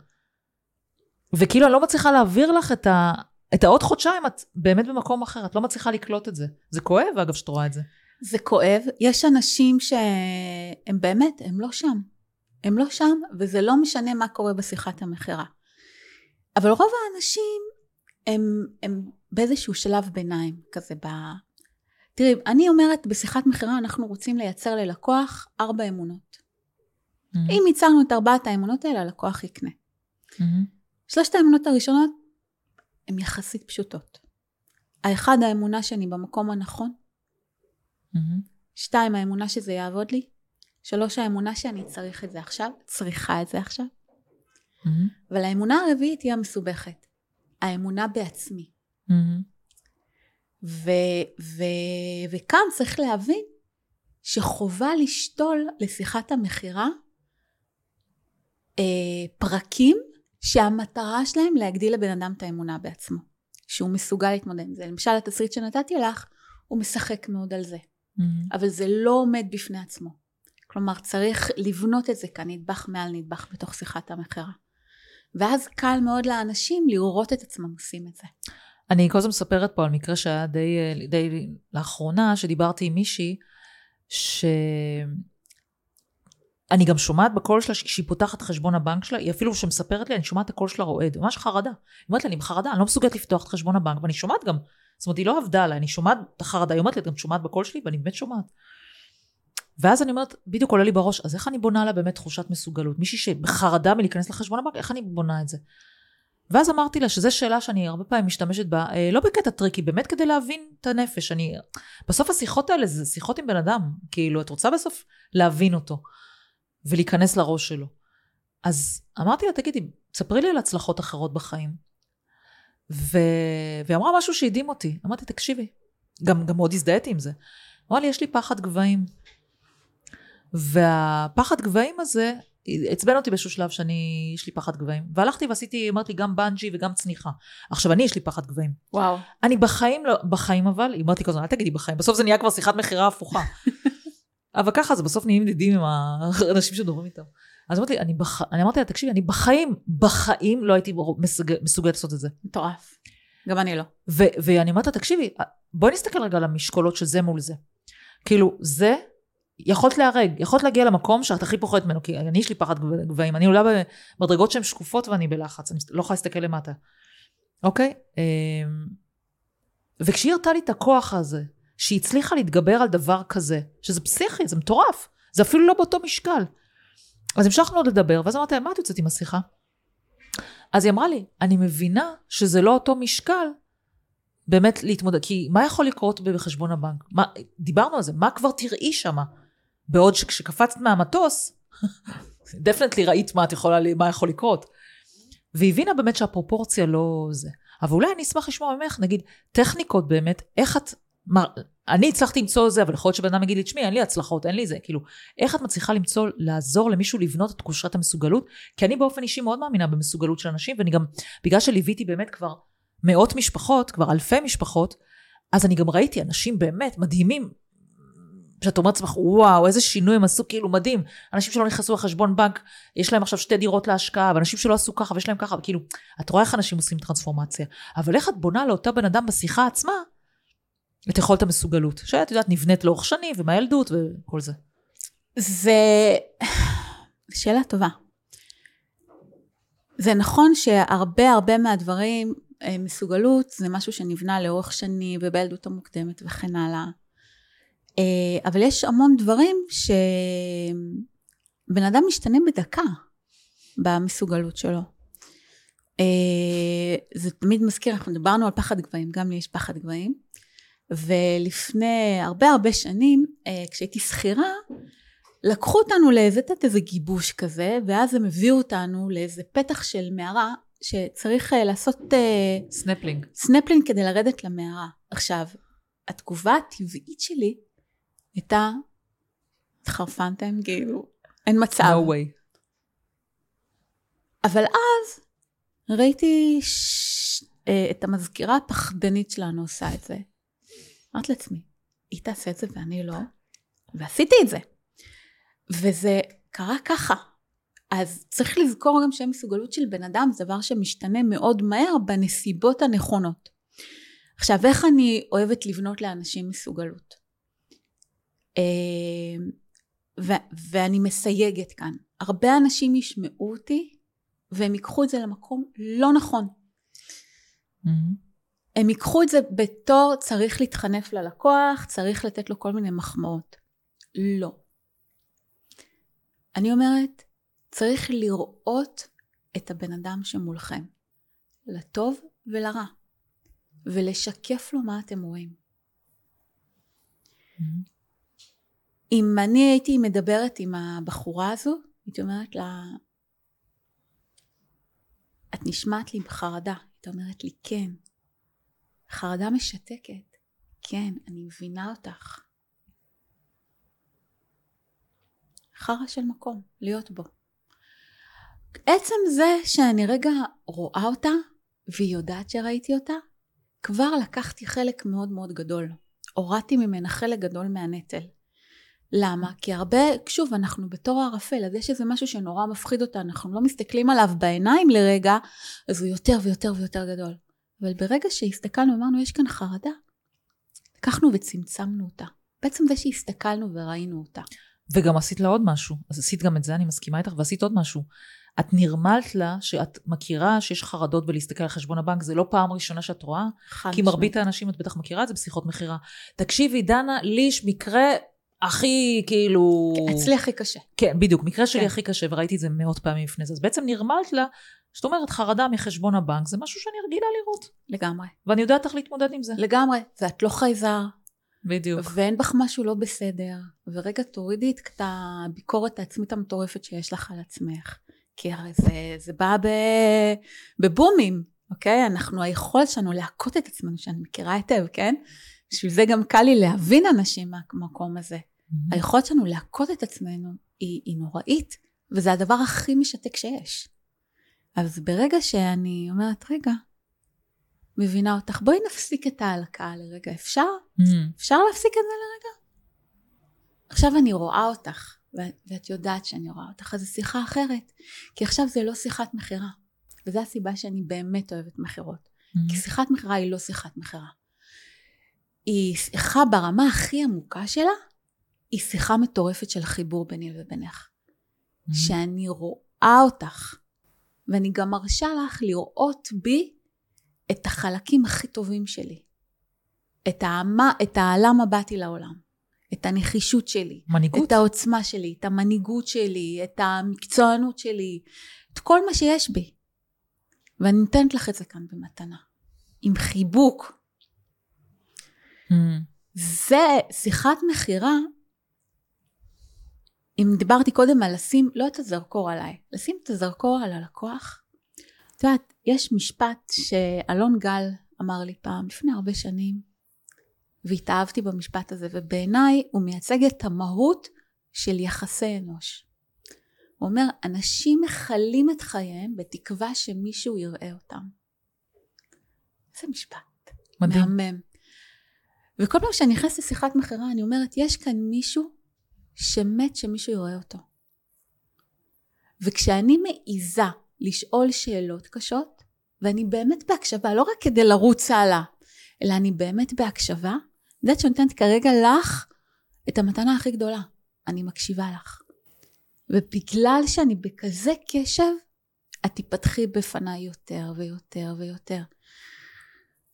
וכאילו, אני לא מצליחה להעביר לך את, ה, את העוד חודשיים, את באמת במקום אחר, את לא מצליחה לקלוט את זה. זה כואב, אגב, שאת רואה את זה. זה כואב. יש אנשים שהם באמת, הם לא שם. הם לא שם, וזה לא משנה מה קורה בשיחת המכירה. אבל רוב האנשים הם, הם באיזשהו שלב ביניים, כזה ב... תראי, אני אומרת, בשיחת מכירה אנחנו רוצים לייצר ללקוח ארבע אמונות. Mm-hmm. אם ייצרנו את ארבעת האמונות האלה, הלקוח יקנה. Mm-hmm. שלושת האמונות הראשונות הן יחסית פשוטות. האחד, האמונה שאני במקום הנכון. Mm-hmm. שתיים, האמונה שזה יעבוד לי. שלוש, האמונה שאני צריך את זה עכשיו, צריכה את זה עכשיו. Mm-hmm. אבל האמונה הרביעית היא המסובכת. האמונה בעצמי. Mm-hmm. ו, ו, וכאן צריך להבין שחובה לשתול לשיחת המכירה אה, פרקים שהמטרה שלהם להגדיל לבן אדם את האמונה בעצמו, שהוא מסוגל להתמודד עם זה. למשל התסריט שנתתי לך, הוא משחק מאוד על זה, mm-hmm. אבל זה לא עומד בפני עצמו. כלומר צריך לבנות את זה כאן נדבך מעל נדבך בתוך שיחת המכירה. ואז קל מאוד לאנשים לראות את עצמם עושים את זה. אני כל הזמן מספרת פה על מקרה שהיה די, די לאחרונה, שדיברתי עם מישהי, ש... אני גם שומעת בקול שלה שהיא פותחת חשבון הבנק שלה, היא אפילו שמספרת לי, אני שומעת את הקול שלה רועד, ממש חרדה. היא אומרת לי, אני בחרדה, אני לא מסוגלת לפתוח את חשבון הבנק, ואני שומעת גם, זאת אומרת, היא לא עבדה עליי, אני שומעת את החרדה, היא אומרת לי, את גם שומעת בקול שלי, ואני באמת שומעת. ואז אני אומרת, בדיוק עולה לי בראש, אז איך אני בונה לה באמת תחושת מסוגלות? מישהי שבחרדה מלהיכנס לחשבון הבנק, איך אני בונה את זה? ואז אמרתי לה שזו שאלה שאני הרבה פעמים משתמשת בה, אה, לא בקטע tricky, באמת כדי להבין את הנפש. אני, בסוף השיחות האלה זה שיחות עם בן אדם, כאילו, את רוצה בסוף להבין אותו. ולהיכנס לראש שלו. אז אמרתי לה, תגידי, ספרי לי על הצלחות אחרות בחיים. ו... והיא אמרה משהו שהדהים אותי. אמרתי, תקשיבי, גם, גם מאוד הזדהיתי עם זה. אמרה לי, יש לי פחד גבהים. והפחד גבהים הזה עצבן אותי באיזשהו שלב שאני, יש לי פחד גבהים. והלכתי ועשיתי, אמרתי, גם בנג'י וגם צניחה. עכשיו, אני, יש לי פחד גבהים. וואו. אני בחיים לא, בחיים אבל, אמרתי כזה, אל תגידי בחיים, בסוף זה נהיה כבר שיחת מכירה הפוכה. [laughs] אבל ככה זה בסוף נהיים ידידים עם האנשים שדוברים איתם. אז אמרתי, אני, בח... אני אמרתי לה, תקשיבי, אני בחיים, בחיים לא הייתי מסוג... מסוגלת לעשות את זה. מטורף. גם אני לא. ו... ואני אומרת לה, תקשיבי, בואי נסתכל רגע על המשקולות של זה מול זה. כאילו, זה, יכולת להרג, יכולת להגיע למקום שאת הכי פוחדת ממנו, כי אני יש לי פחד גבהים, אני עולה במדרגות שהן שקופות ואני בלחץ, אני לא יכולה להסתכל למטה. אוקיי? אמ, וכשהיא הראתה לי את הכוח הזה, שהיא הצליחה להתגבר על דבר כזה, שזה פסיכי, זה מטורף, זה אפילו לא באותו משקל. אז המשכנו עוד לדבר, ואז אמרתי מה את יוצאת עם השיחה? אז היא אמרה לי, אני מבינה שזה לא אותו משקל באמת להתמודד, כי מה יכול לקרות בחשבון הבנק? מה, דיברנו על זה, מה כבר תראי שם? בעוד שכשקפצת מהמטוס, [laughs] דפנטלי ראית מה, יכולה, מה יכול לקרות. והיא הבינה באמת שהפרופורציה לא זה. אבל אולי אני אשמח לשמוע ממך, נגיד, טכניקות באמת, איך את מה, אני הצלחתי למצוא זה, אבל יכול להיות שבן אדם יגיד לי, תשמעי, אין לי הצלחות, אין לי זה. כאילו, איך את מצליחה למצוא, לעזור למישהו לבנות את תחושת המסוגלות? כי אני באופן אישי מאוד מאמינה במסוגלות של אנשים, ואני גם, בגלל שליוויתי באמת כבר מאות משפחות, כבר אלפי משפחות, אז אני גם ראיתי אנשים באמת מדהימים, שאת אומרת לעצמך, וואו, איזה שינוי הם עשו, כאילו מדהים. אנשים שלא נכנסו לחשבון בנק, יש להם עכשיו שתי דירות להשקעה, ואנשים שלא עשו ככה ויש להם ככה, וכאילו, את רואה איך אנשים עושים טרנספורמציה. אבל איך את בונה לאותה בן אדם בשיחה עצמה, את יכולת המסוגלות, שאת יודעת, נבנית לאורך שנים ומהילדות וכל זה. זה שאלה טובה. זה נכון שהרבה הרבה מהדברים, אה, מסוגלות זה משהו שנבנה לאורך שנים ובילדות המוקדמת וכן הלאה. אה, אבל יש המון דברים שבן אדם משתנה בדקה במסוגלות שלו. אה, זה תמיד מזכיר, אנחנו דיברנו על פחד גבהים, גם לי יש פחד גבהים. ולפני הרבה הרבה שנים, אה, כשהייתי שכירה, לקחו אותנו לאיזה, תת איזה גיבוש כזה, ואז הם הביאו אותנו לאיזה פתח של מערה, שצריך לעשות... סנפלינג. סנפלינג כדי לרדת למערה. עכשיו, התגובה הטבעית שלי הייתה, התחרפנתם, כאילו, אין מצב. No way. אבל אז ראיתי ש... אה, את המזכירה הפחדנית שלנו עושה את זה. אמרתי לעצמי, היא תעשה את זה ואני לא, ועשיתי את זה. וזה קרה ככה. אז צריך לזכור גם שהמסוגלות של בן אדם זה דבר שמשתנה מאוד מהר בנסיבות הנכונות. עכשיו, איך אני אוהבת לבנות לאנשים מסוגלות? אה, ו- ואני מסייגת כאן. הרבה אנשים ישמעו אותי והם ייקחו את זה למקום לא נכון. Mm-hmm. הם ייקחו את זה בתור צריך להתחנף ללקוח, צריך לתת לו כל מיני מחמאות. לא. אני אומרת, צריך לראות את הבן אדם שמולכם, לטוב ולרע, ולשקף לו מה אתם רואים. Mm-hmm. אם אני הייתי מדברת עם הבחורה הזו, הייתי אומרת לה, את נשמעת לי בחרדה. הייתה אומרת לי, כן. חרדה משתקת. כן, אני מבינה אותך. חרא של מקום, להיות בו. עצם זה שאני רגע רואה אותה, והיא יודעת שראיתי אותה, כבר לקחתי חלק מאוד מאוד גדול. הורדתי ממנה חלק גדול מהנטל. למה? כי הרבה, שוב, אנחנו בתור הערפל, אז יש איזה משהו שנורא מפחיד אותנו, אנחנו לא מסתכלים עליו בעיניים לרגע, אז הוא יותר ויותר ויותר גדול. אבל ברגע שהסתכלנו, אמרנו, יש כאן חרדה, לקחנו וצמצמנו אותה. בעצם זה שהסתכלנו וראינו אותה. וגם עשית לה עוד משהו. אז עשית גם את זה, אני מסכימה איתך, ועשית עוד משהו. את נרמלת לה שאת מכירה שיש חרדות בלהסתכל על חשבון הבנק, זה לא פעם ראשונה שאת רואה, כי מרבית האנשים, את בטח מכירה את זה בשיחות מכירה. תקשיבי, דנה, לי יש מקרה הכי כאילו... אצלי הכי קשה. כן, בדיוק, מקרה שלי כן. הכי קשה, וראיתי את זה מאות פעמים לפני זה. אז בעצם נרמלת לה, זאת אומרת, חרדה מחשבון הבנק, זה משהו שאני רגילה לראות. לגמרי. ואני יודעת איך להתמודד עם זה. לגמרי, ואת לא חייזר. בדיוק. ואין בך משהו לא בסדר. ורגע תורידי את הביקורת העצמית המטורפת שיש לך על עצמך. כי הרי זה, זה בא ב, בבומים, אוקיי? אנחנו, היכולת שלנו להכות את עצמנו, שאני מכירה היטב, כן? בשביל זה גם קל לי להבין אנשים מהמקום הזה. Mm-hmm. היכולת שלנו להכות את עצמנו היא, היא נוראית, וזה הדבר הכי משתק שיש. אז ברגע שאני אומרת, רגע, מבינה אותך, בואי נפסיק את ההלקאה לרגע, אפשר? Mm-hmm. אפשר להפסיק את זה לרגע? עכשיו אני רואה אותך, ואת יודעת שאני רואה אותך, אז זו שיחה אחרת. כי עכשיו זה לא שיחת מכירה. וזו הסיבה שאני באמת אוהבת מכירות. Mm-hmm. כי שיחת מכירה היא לא שיחת מכירה. היא שיחה ברמה הכי עמוקה שלה, היא שיחה מטורפת של חיבור ביני ובינך. Mm-hmm. שאני רואה אותך, ואני גם מרשה לך לראות בי את החלקים הכי טובים שלי. את, העמה, את הלמה באתי לעולם. את הנחישות שלי. מנהיגות. את העוצמה שלי, את המנהיגות שלי, את המקצוענות שלי, את כל מה שיש בי. ואני נותנת לך את זה כאן במתנה. עם חיבוק. Mm. זה שיחת מכירה אם דיברתי קודם על לשים לא את הזרקור עליי, לשים את הזרקור על הלקוח. את יודעת, יש משפט שאלון גל אמר לי פעם, לפני הרבה שנים, והתאהבתי במשפט הזה, ובעיניי הוא מייצג את המהות של יחסי אנוש. הוא אומר, אנשים מכלים את חייהם בתקווה שמישהו יראה אותם. איזה משפט. מדהים. מהמם. וכל פעם שאני נכנסת לשיחת מכירה, אני אומרת, יש כאן מישהו שמת שמישהו יראה אותו. וכשאני מעיזה לשאול שאלות קשות, ואני באמת בהקשבה, לא רק כדי לרוץ הלאה, אלא אני באמת בהקשבה, אני יודעת שאני נותנת כרגע לך את המתנה הכי גדולה. אני מקשיבה לך. ובגלל שאני בכזה קשב, את תיפתחי בפניי יותר ויותר ויותר.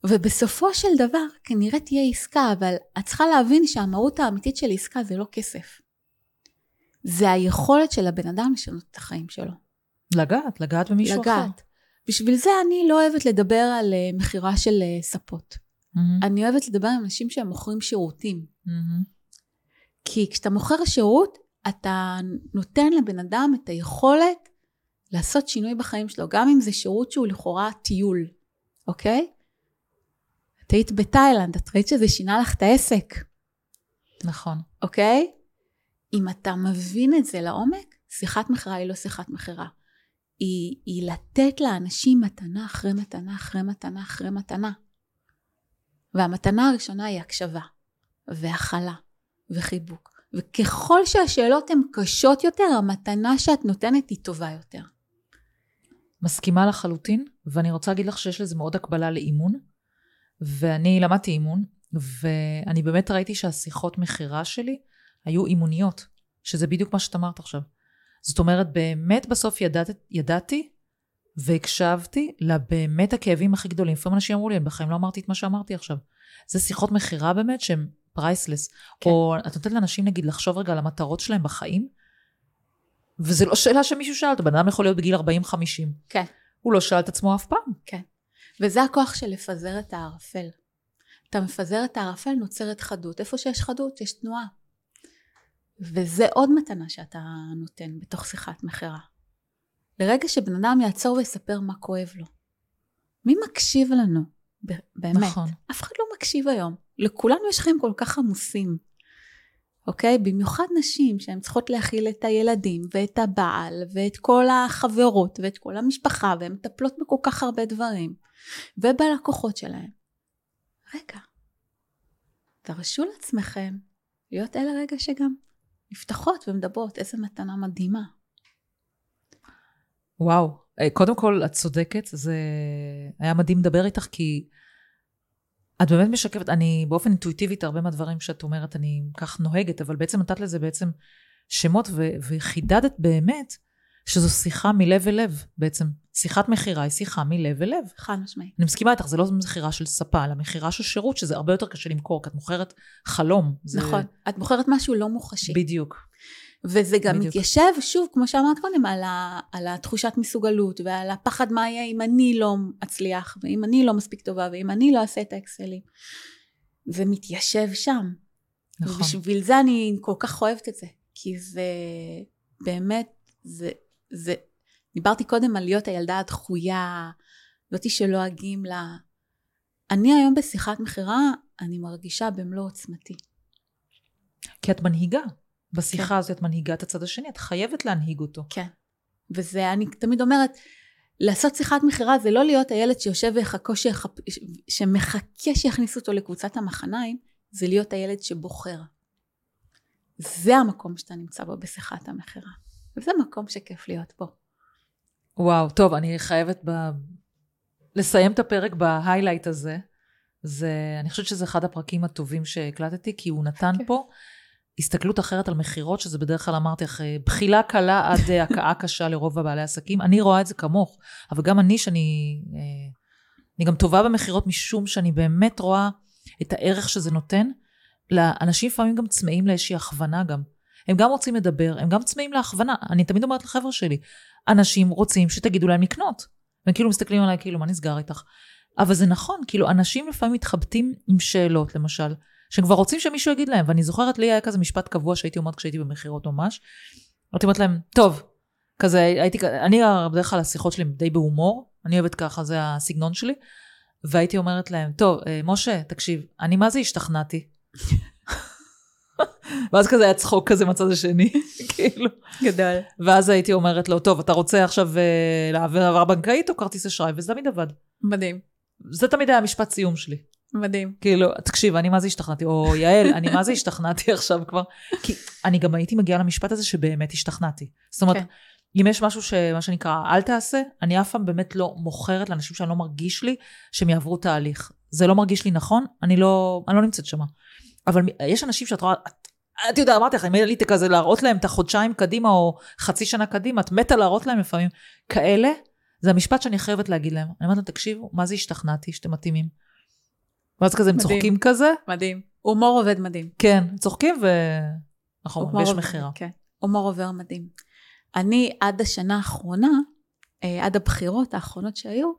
ובסופו של דבר כנראה תהיה עסקה, אבל את צריכה להבין שהמהות האמיתית של עסקה זה לא כסף. זה היכולת של הבן אדם לשנות את החיים שלו. לגעת, לגעת במישהו לגעת. אחר. לגעת. בשביל זה אני לא אוהבת לדבר על uh, מכירה של uh, ספות. Mm-hmm. אני אוהבת לדבר עם אנשים שהם מוכרים שירותים. Mm-hmm. כי כשאתה מוכר שירות, אתה נותן לבן אדם את היכולת לעשות שינוי בחיים שלו, גם אם זה שירות שהוא לכאורה טיול, אוקיי? את היית בתאילנד, את ראית שזה שינה לך את העסק, נכון. אוקיי? אם אתה מבין את זה לעומק, שיחת מכירה היא לא שיחת מכירה. היא, היא לתת לאנשים מתנה אחרי מתנה אחרי מתנה אחרי מתנה. והמתנה הראשונה היא הקשבה, והכלה, וחיבוק. וככל שהשאלות הן קשות יותר, המתנה שאת נותנת היא טובה יותר. מסכימה לחלוטין, ואני רוצה להגיד לך שיש לזה מאוד הקבלה לאימון. ואני למדתי אימון, ואני באמת ראיתי שהשיחות מכירה שלי היו אימוניות, שזה בדיוק מה שאת אמרת עכשיו. זאת אומרת, באמת בסוף ידעת, ידעתי והקשבתי לבאמת הכאבים הכי גדולים. לפעמים אנשים אמרו לי, אני בחיים לא אמרתי את מה שאמרתי עכשיו. זה שיחות מכירה באמת שהן פרייסלס. כן. או את נותנת לאנשים נגיד לחשוב רגע על המטרות שלהם בחיים, וזה לא שאלה שמישהו שאל אותו, בן אדם יכול להיות בגיל 40-50. כן. הוא לא שאל את עצמו אף פעם. כן. וזה הכוח של לפזר את הערפל. אתה מפזר את הערפל, נוצרת חדות. איפה שיש חדות, יש תנועה. וזה עוד מתנה שאתה נותן בתוך שיחת מכירה. לרגע שבן אדם יעצור ויספר מה כואב לו. מי מקשיב לנו? באמת. נכון. אף אחד לא מקשיב היום. לכולנו יש חיים כל כך עמוסים. אוקיי? במיוחד נשים שהן צריכות להכיל את הילדים ואת הבעל ואת כל החברות ואת כל המשפחה והן מטפלות בכל כך הרבה דברים ובלקוחות שלהן. רגע, תרשו לעצמכם להיות אלה רגע שגם נפתחות ומדברות, איזה מתנה מדהימה. וואו, אה, קודם כל את צודקת, זה היה מדהים לדבר איתך כי את באמת משקפת, אני באופן אינטואיטיבית הרבה מהדברים שאת אומרת אני כך נוהגת, אבל בעצם נתת לזה בעצם שמות ו- וחידדת באמת שזו שיחה מלב אל לב בעצם. שיחת מכירה היא שיחה מלב אל לב. חד משמעית. אני מסכימה איתך, זה לא מכירה של ספה, אלא מכירה של שירות, שזה הרבה יותר קשה למכור, כי את מוכרת חלום. זה... נכון, את מוכרת משהו לא מוחשי. בדיוק. וזה גם בדיוק. מתיישב, שוב, כמו שאמרת קודם, על, ה, על התחושת מסוגלות ועל הפחד מה יהיה אם אני לא אצליח, ואם אני לא מספיק טובה, ואם אני לא אעשה את האקסלים. זה מתיישב שם. נכון. ובשביל זה אני כל כך אוהבת את זה, כי זה באמת, זה, זה, דיברתי קודם על להיות הילדה הדחויה, זאתי שלועגים לה. אני היום בשיחת מכירה, אני מרגישה במלוא עוצמתי. כי את מנהיגה. בשיחה כן. הזאת את מנהיגה את הצד השני, את חייבת להנהיג אותו. כן. וזה, אני תמיד אומרת, לעשות שיחת מכירה זה לא להיות הילד שיושב ויחכו, שיחפ... שמחכה שיכניסו אותו לקבוצת המחניים, זה להיות הילד שבוחר. זה המקום שאתה נמצא בו בשיחת המכירה. וזה מקום שכיף להיות בו. וואו, טוב, אני חייבת ב... לסיים את הפרק בהיילייט הזה. זה, אני חושבת שזה אחד הפרקים הטובים שהקלטתי, כי הוא נתן כן. פה הסתכלות אחרת על מכירות, שזה בדרך כלל אמרתי לך, בחילה קלה עד אה, הכאה קשה לרוב הבעלי עסקים. אני רואה את זה כמוך, אבל גם אני, שאני אה, אני גם טובה במכירות משום שאני באמת רואה את הערך שזה נותן. לאנשים לפעמים גם צמאים לאיזושהי הכוונה גם. הם גם רוצים לדבר, הם גם צמאים להכוונה. אני תמיד אומרת לחבר'ה שלי, אנשים רוצים שתגידו להם לקנות. והם כאילו מסתכלים עליי כאילו, מה נסגר איתך? אבל זה נכון, כאילו, אנשים לפעמים מתחבטים עם שאלות, למשל. שהם כבר רוצים שמישהו יגיד להם, ואני זוכרת, לי היה כזה משפט קבוע שהייתי אומרת כשהייתי במכירות ממש. הייתי אומרת להם, טוב, כזה הייתי, אני בדרך כלל השיחות שלי די בהומור, אני אוהבת ככה, זה הסגנון שלי. והייתי אומרת להם, טוב, אה, משה, תקשיב, אני מה זה השתכנעתי? ואז כזה היה צחוק כזה מצד השני, [laughs] כאילו. גדול. ואז הייתי אומרת לו, טוב, אתה רוצה עכשיו uh, להעביר העברה בנקאית או כרטיס אשראי? וזה תמיד עבד. מדהים. זה תמיד היה משפט סיום שלי. מדהים. כאילו, תקשיב, אני מה זה השתכנעתי, או יעל, אני מה זה השתכנעתי [laughs] עכשיו כבר, כי אני גם הייתי מגיעה למשפט הזה שבאמת השתכנעתי. זאת אומרת, כן. אם יש משהו שמה שנקרא, אל תעשה, אני אף פעם באמת לא מוכרת לאנשים שאני לא מרגיש לי שהם יעברו תהליך. זה לא מרגיש לי נכון, אני לא, אני לא נמצאת שמה. אבל יש אנשים שאת רואה, את, את יודעת, אמרתי לך, אם עליתי כזה להראות להם את החודשיים קדימה, או חצי שנה קדימה, את מתה להראות להם לפעמים, כאלה, זה המשפט שאני חייבת להגיד להם. אני אומרת להם, תקשיבו, מה זה השתכנעתי שאתם מתאימים? ואז כזה הם. צוחקים כזה, מדהים. הומור עובד מדהים. כן, צוחקים ו... נכון, ויש מכירה. כן, הומור עובר מדהים. אני עד השנה האחרונה, אה, עד הבחירות האחרונות שהיו,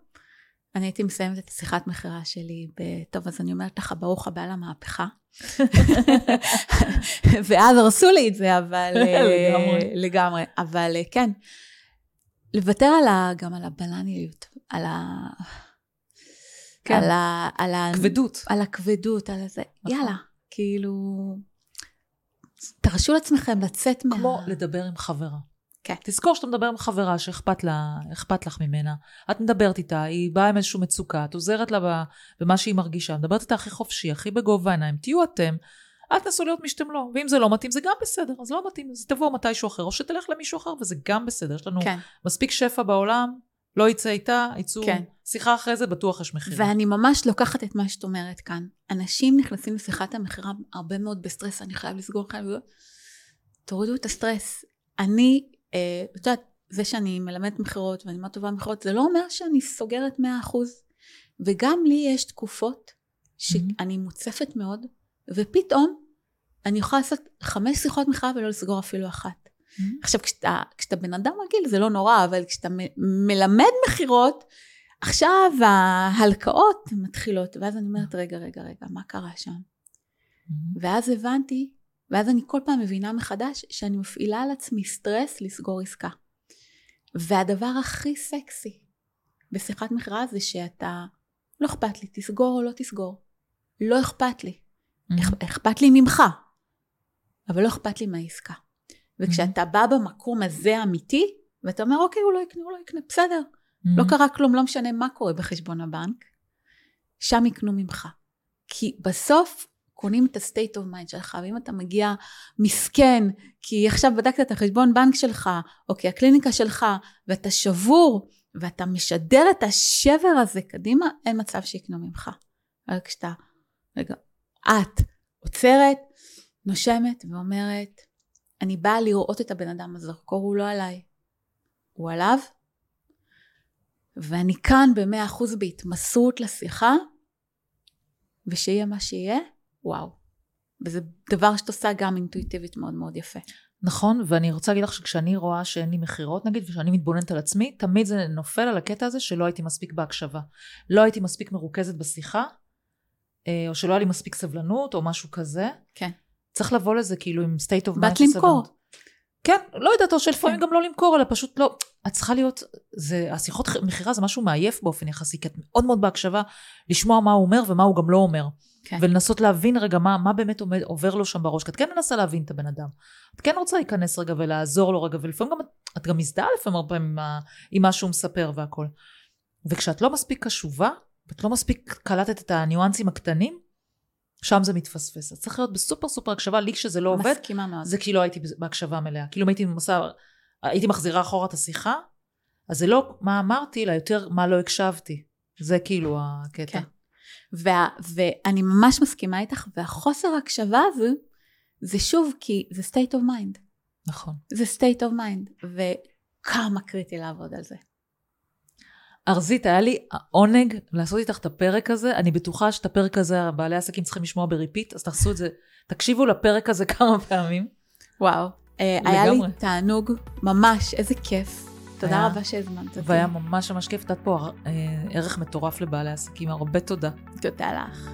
אני הייתי מסיימת את השיחת מכירה שלי בטוב, אז אני אומרת לך, ברוך הבא למהפכה. [laughs] ואז הרסו לי את זה, אבל... אה, לגמרי. לגמרי. אבל אה, כן, לוותר על ה, גם על הבנאליות, על ה... כן. על ה... על ה... כבדות. על הכבדות, על זה. נכון. יאללה, כאילו... תרשו לעצמכם לצאת מה... כמו לדבר עם חברה. כן. תזכור שאתה מדבר עם חברה שאכפת לה, לך ממנה. את מדברת איתה, היא באה עם איזושהי מצוקה, את עוזרת לה במה שהיא מרגישה, מדברת איתה הכי חופשי, הכי בגובה העיניים, תהיו אתם, אל תנסו להיות מי שאתם לא. ואם זה לא מתאים, זה גם בסדר, אז לא מתאים, אז תבואו מתישהו אחר, או שתלך למישהו אחר, וזה גם בסדר. יש לנו כן. מספיק שפע בעולם, לא יצא איתה, יצאו כן. שיחה אחרי זה, בטוח יש מחיר. ואני ממש לוקחת את מה שאת אומרת כאן. אנשים נכנסים לשיחת המכירה הרבה מאוד בסטרס, אני חייב לסגור, חייב לסגור. תורידו את הסטרס. אני, את יודעת, זה שאני מלמדת מכירות ואני מאוד טובה במכירות, זה לא אומר שאני סוגרת 100%. וגם לי יש תקופות שאני מוצפת מאוד, ופתאום אני יכולה לעשות חמש שיחות מכירה ולא לסגור אפילו אחת. עכשיו, כשאתה, כשאתה בן אדם רגיל זה לא נורא, אבל כשאתה מ- מלמד מכירות, עכשיו ההלקאות מתחילות, ואז אני אומרת, רגע, רגע, רגע, מה קרה שם? ואז הבנתי, ואז אני כל פעם מבינה מחדש שאני מפעילה על עצמי סטרס לסגור עסקה. והדבר הכי סקסי בשיחת מכירה זה שאתה, לא אכפת לי, תסגור או לא תסגור. לא אכפת לי. אכ- אכפת לי ממך, אבל לא אכפת לי מהעסקה. וכשאתה בא במקום הזה אמיתי, ואתה אומר, אוקיי, הוא לא יקנה, הוא לא יקנה, בסדר. לא קרה כלום, לא משנה מה קורה בחשבון הבנק, שם יקנו ממך. כי בסוף קונים את ה-state of mind שלך, ואם אתה מגיע מסכן, כי עכשיו בדקת את החשבון בנק שלך, או כי הקליניקה שלך, ואתה שבור, ואתה משדר את השבר הזה קדימה, אין מצב שיקנו ממך. אבל כשאתה, רגע, את עוצרת, נושמת ואומרת, אני באה לראות את הבן אדם, הזרקור הוא לא עליי, הוא עליו, ואני כאן במאה אחוז בהתמסרות לשיחה, ושיהיה מה שיהיה, וואו. וזה דבר שאת עושה גם אינטואיטיבית מאוד מאוד יפה. נכון, ואני רוצה להגיד לך שכשאני רואה שאין לי מכירות נגיד, וכשאני מתבוננת על עצמי, תמיד זה נופל על הקטע הזה שלא הייתי מספיק בהקשבה. לא הייתי מספיק מרוכזת בשיחה, אה, או שלא היה לי מספיק סבלנות, או משהו כזה. כן. צריך לבוא לזה כאילו עם state of mind באת למכור. כן, לא יודעת, או שלפעמים כן. גם לא למכור, אלא פשוט לא, את צריכה להיות, זה, השיחות מכירה זה משהו מעייף באופן יחסי, כי את מאוד מאוד בהקשבה, לשמוע מה הוא אומר ומה הוא גם לא אומר. כן. ולנסות להבין רגע מה, מה באמת עומד, עובר לו שם בראש, כי את כן מנסה להבין את הבן אדם. את כן רוצה להיכנס רגע ולעזור לו רגע, ולפעמים גם, את- את גם מזדהה לפעמים הרבה פעמים עם, מה שהוא מספר והכל. וכשאת לא מספיק קשובה, ואת לא מספיק קלטת את הניואנסים הקטנים, שם זה מתפספס. אז צריך להיות בסופר סופר הקשבה, לי כשזה לא עובד, מסכימה מאוד. זה כאילו הייתי בהקשבה מלאה. כאילו אם הייתי הייתי מחזירה אחורה את השיחה, אז זה לא מה אמרתי, אלא יותר מה לא הקשבתי. זה כאילו הקטע. כן. וה, ואני ממש מסכימה איתך, והחוסר הקשבה הזו, זה שוב כי זה state of mind. נכון. זה state of mind, וכמה קריטי לעבוד על זה. ארזית, היה לי העונג לעשות איתך את הפרק הזה. אני בטוחה שאת הפרק הזה בעלי עסקים צריכים לשמוע ב repeat, אז תעשו את זה, תקשיבו לפרק הזה [laughs] כמה פעמים. וואו. אה, היה לי. תענוג, ממש, איזה כיף. תודה היה- רבה שהזמנת אותי. והיה ממש ממש כיף, נתת פה אה, ערך מטורף לבעלי עסקים, הרבה תודה. תודה לך.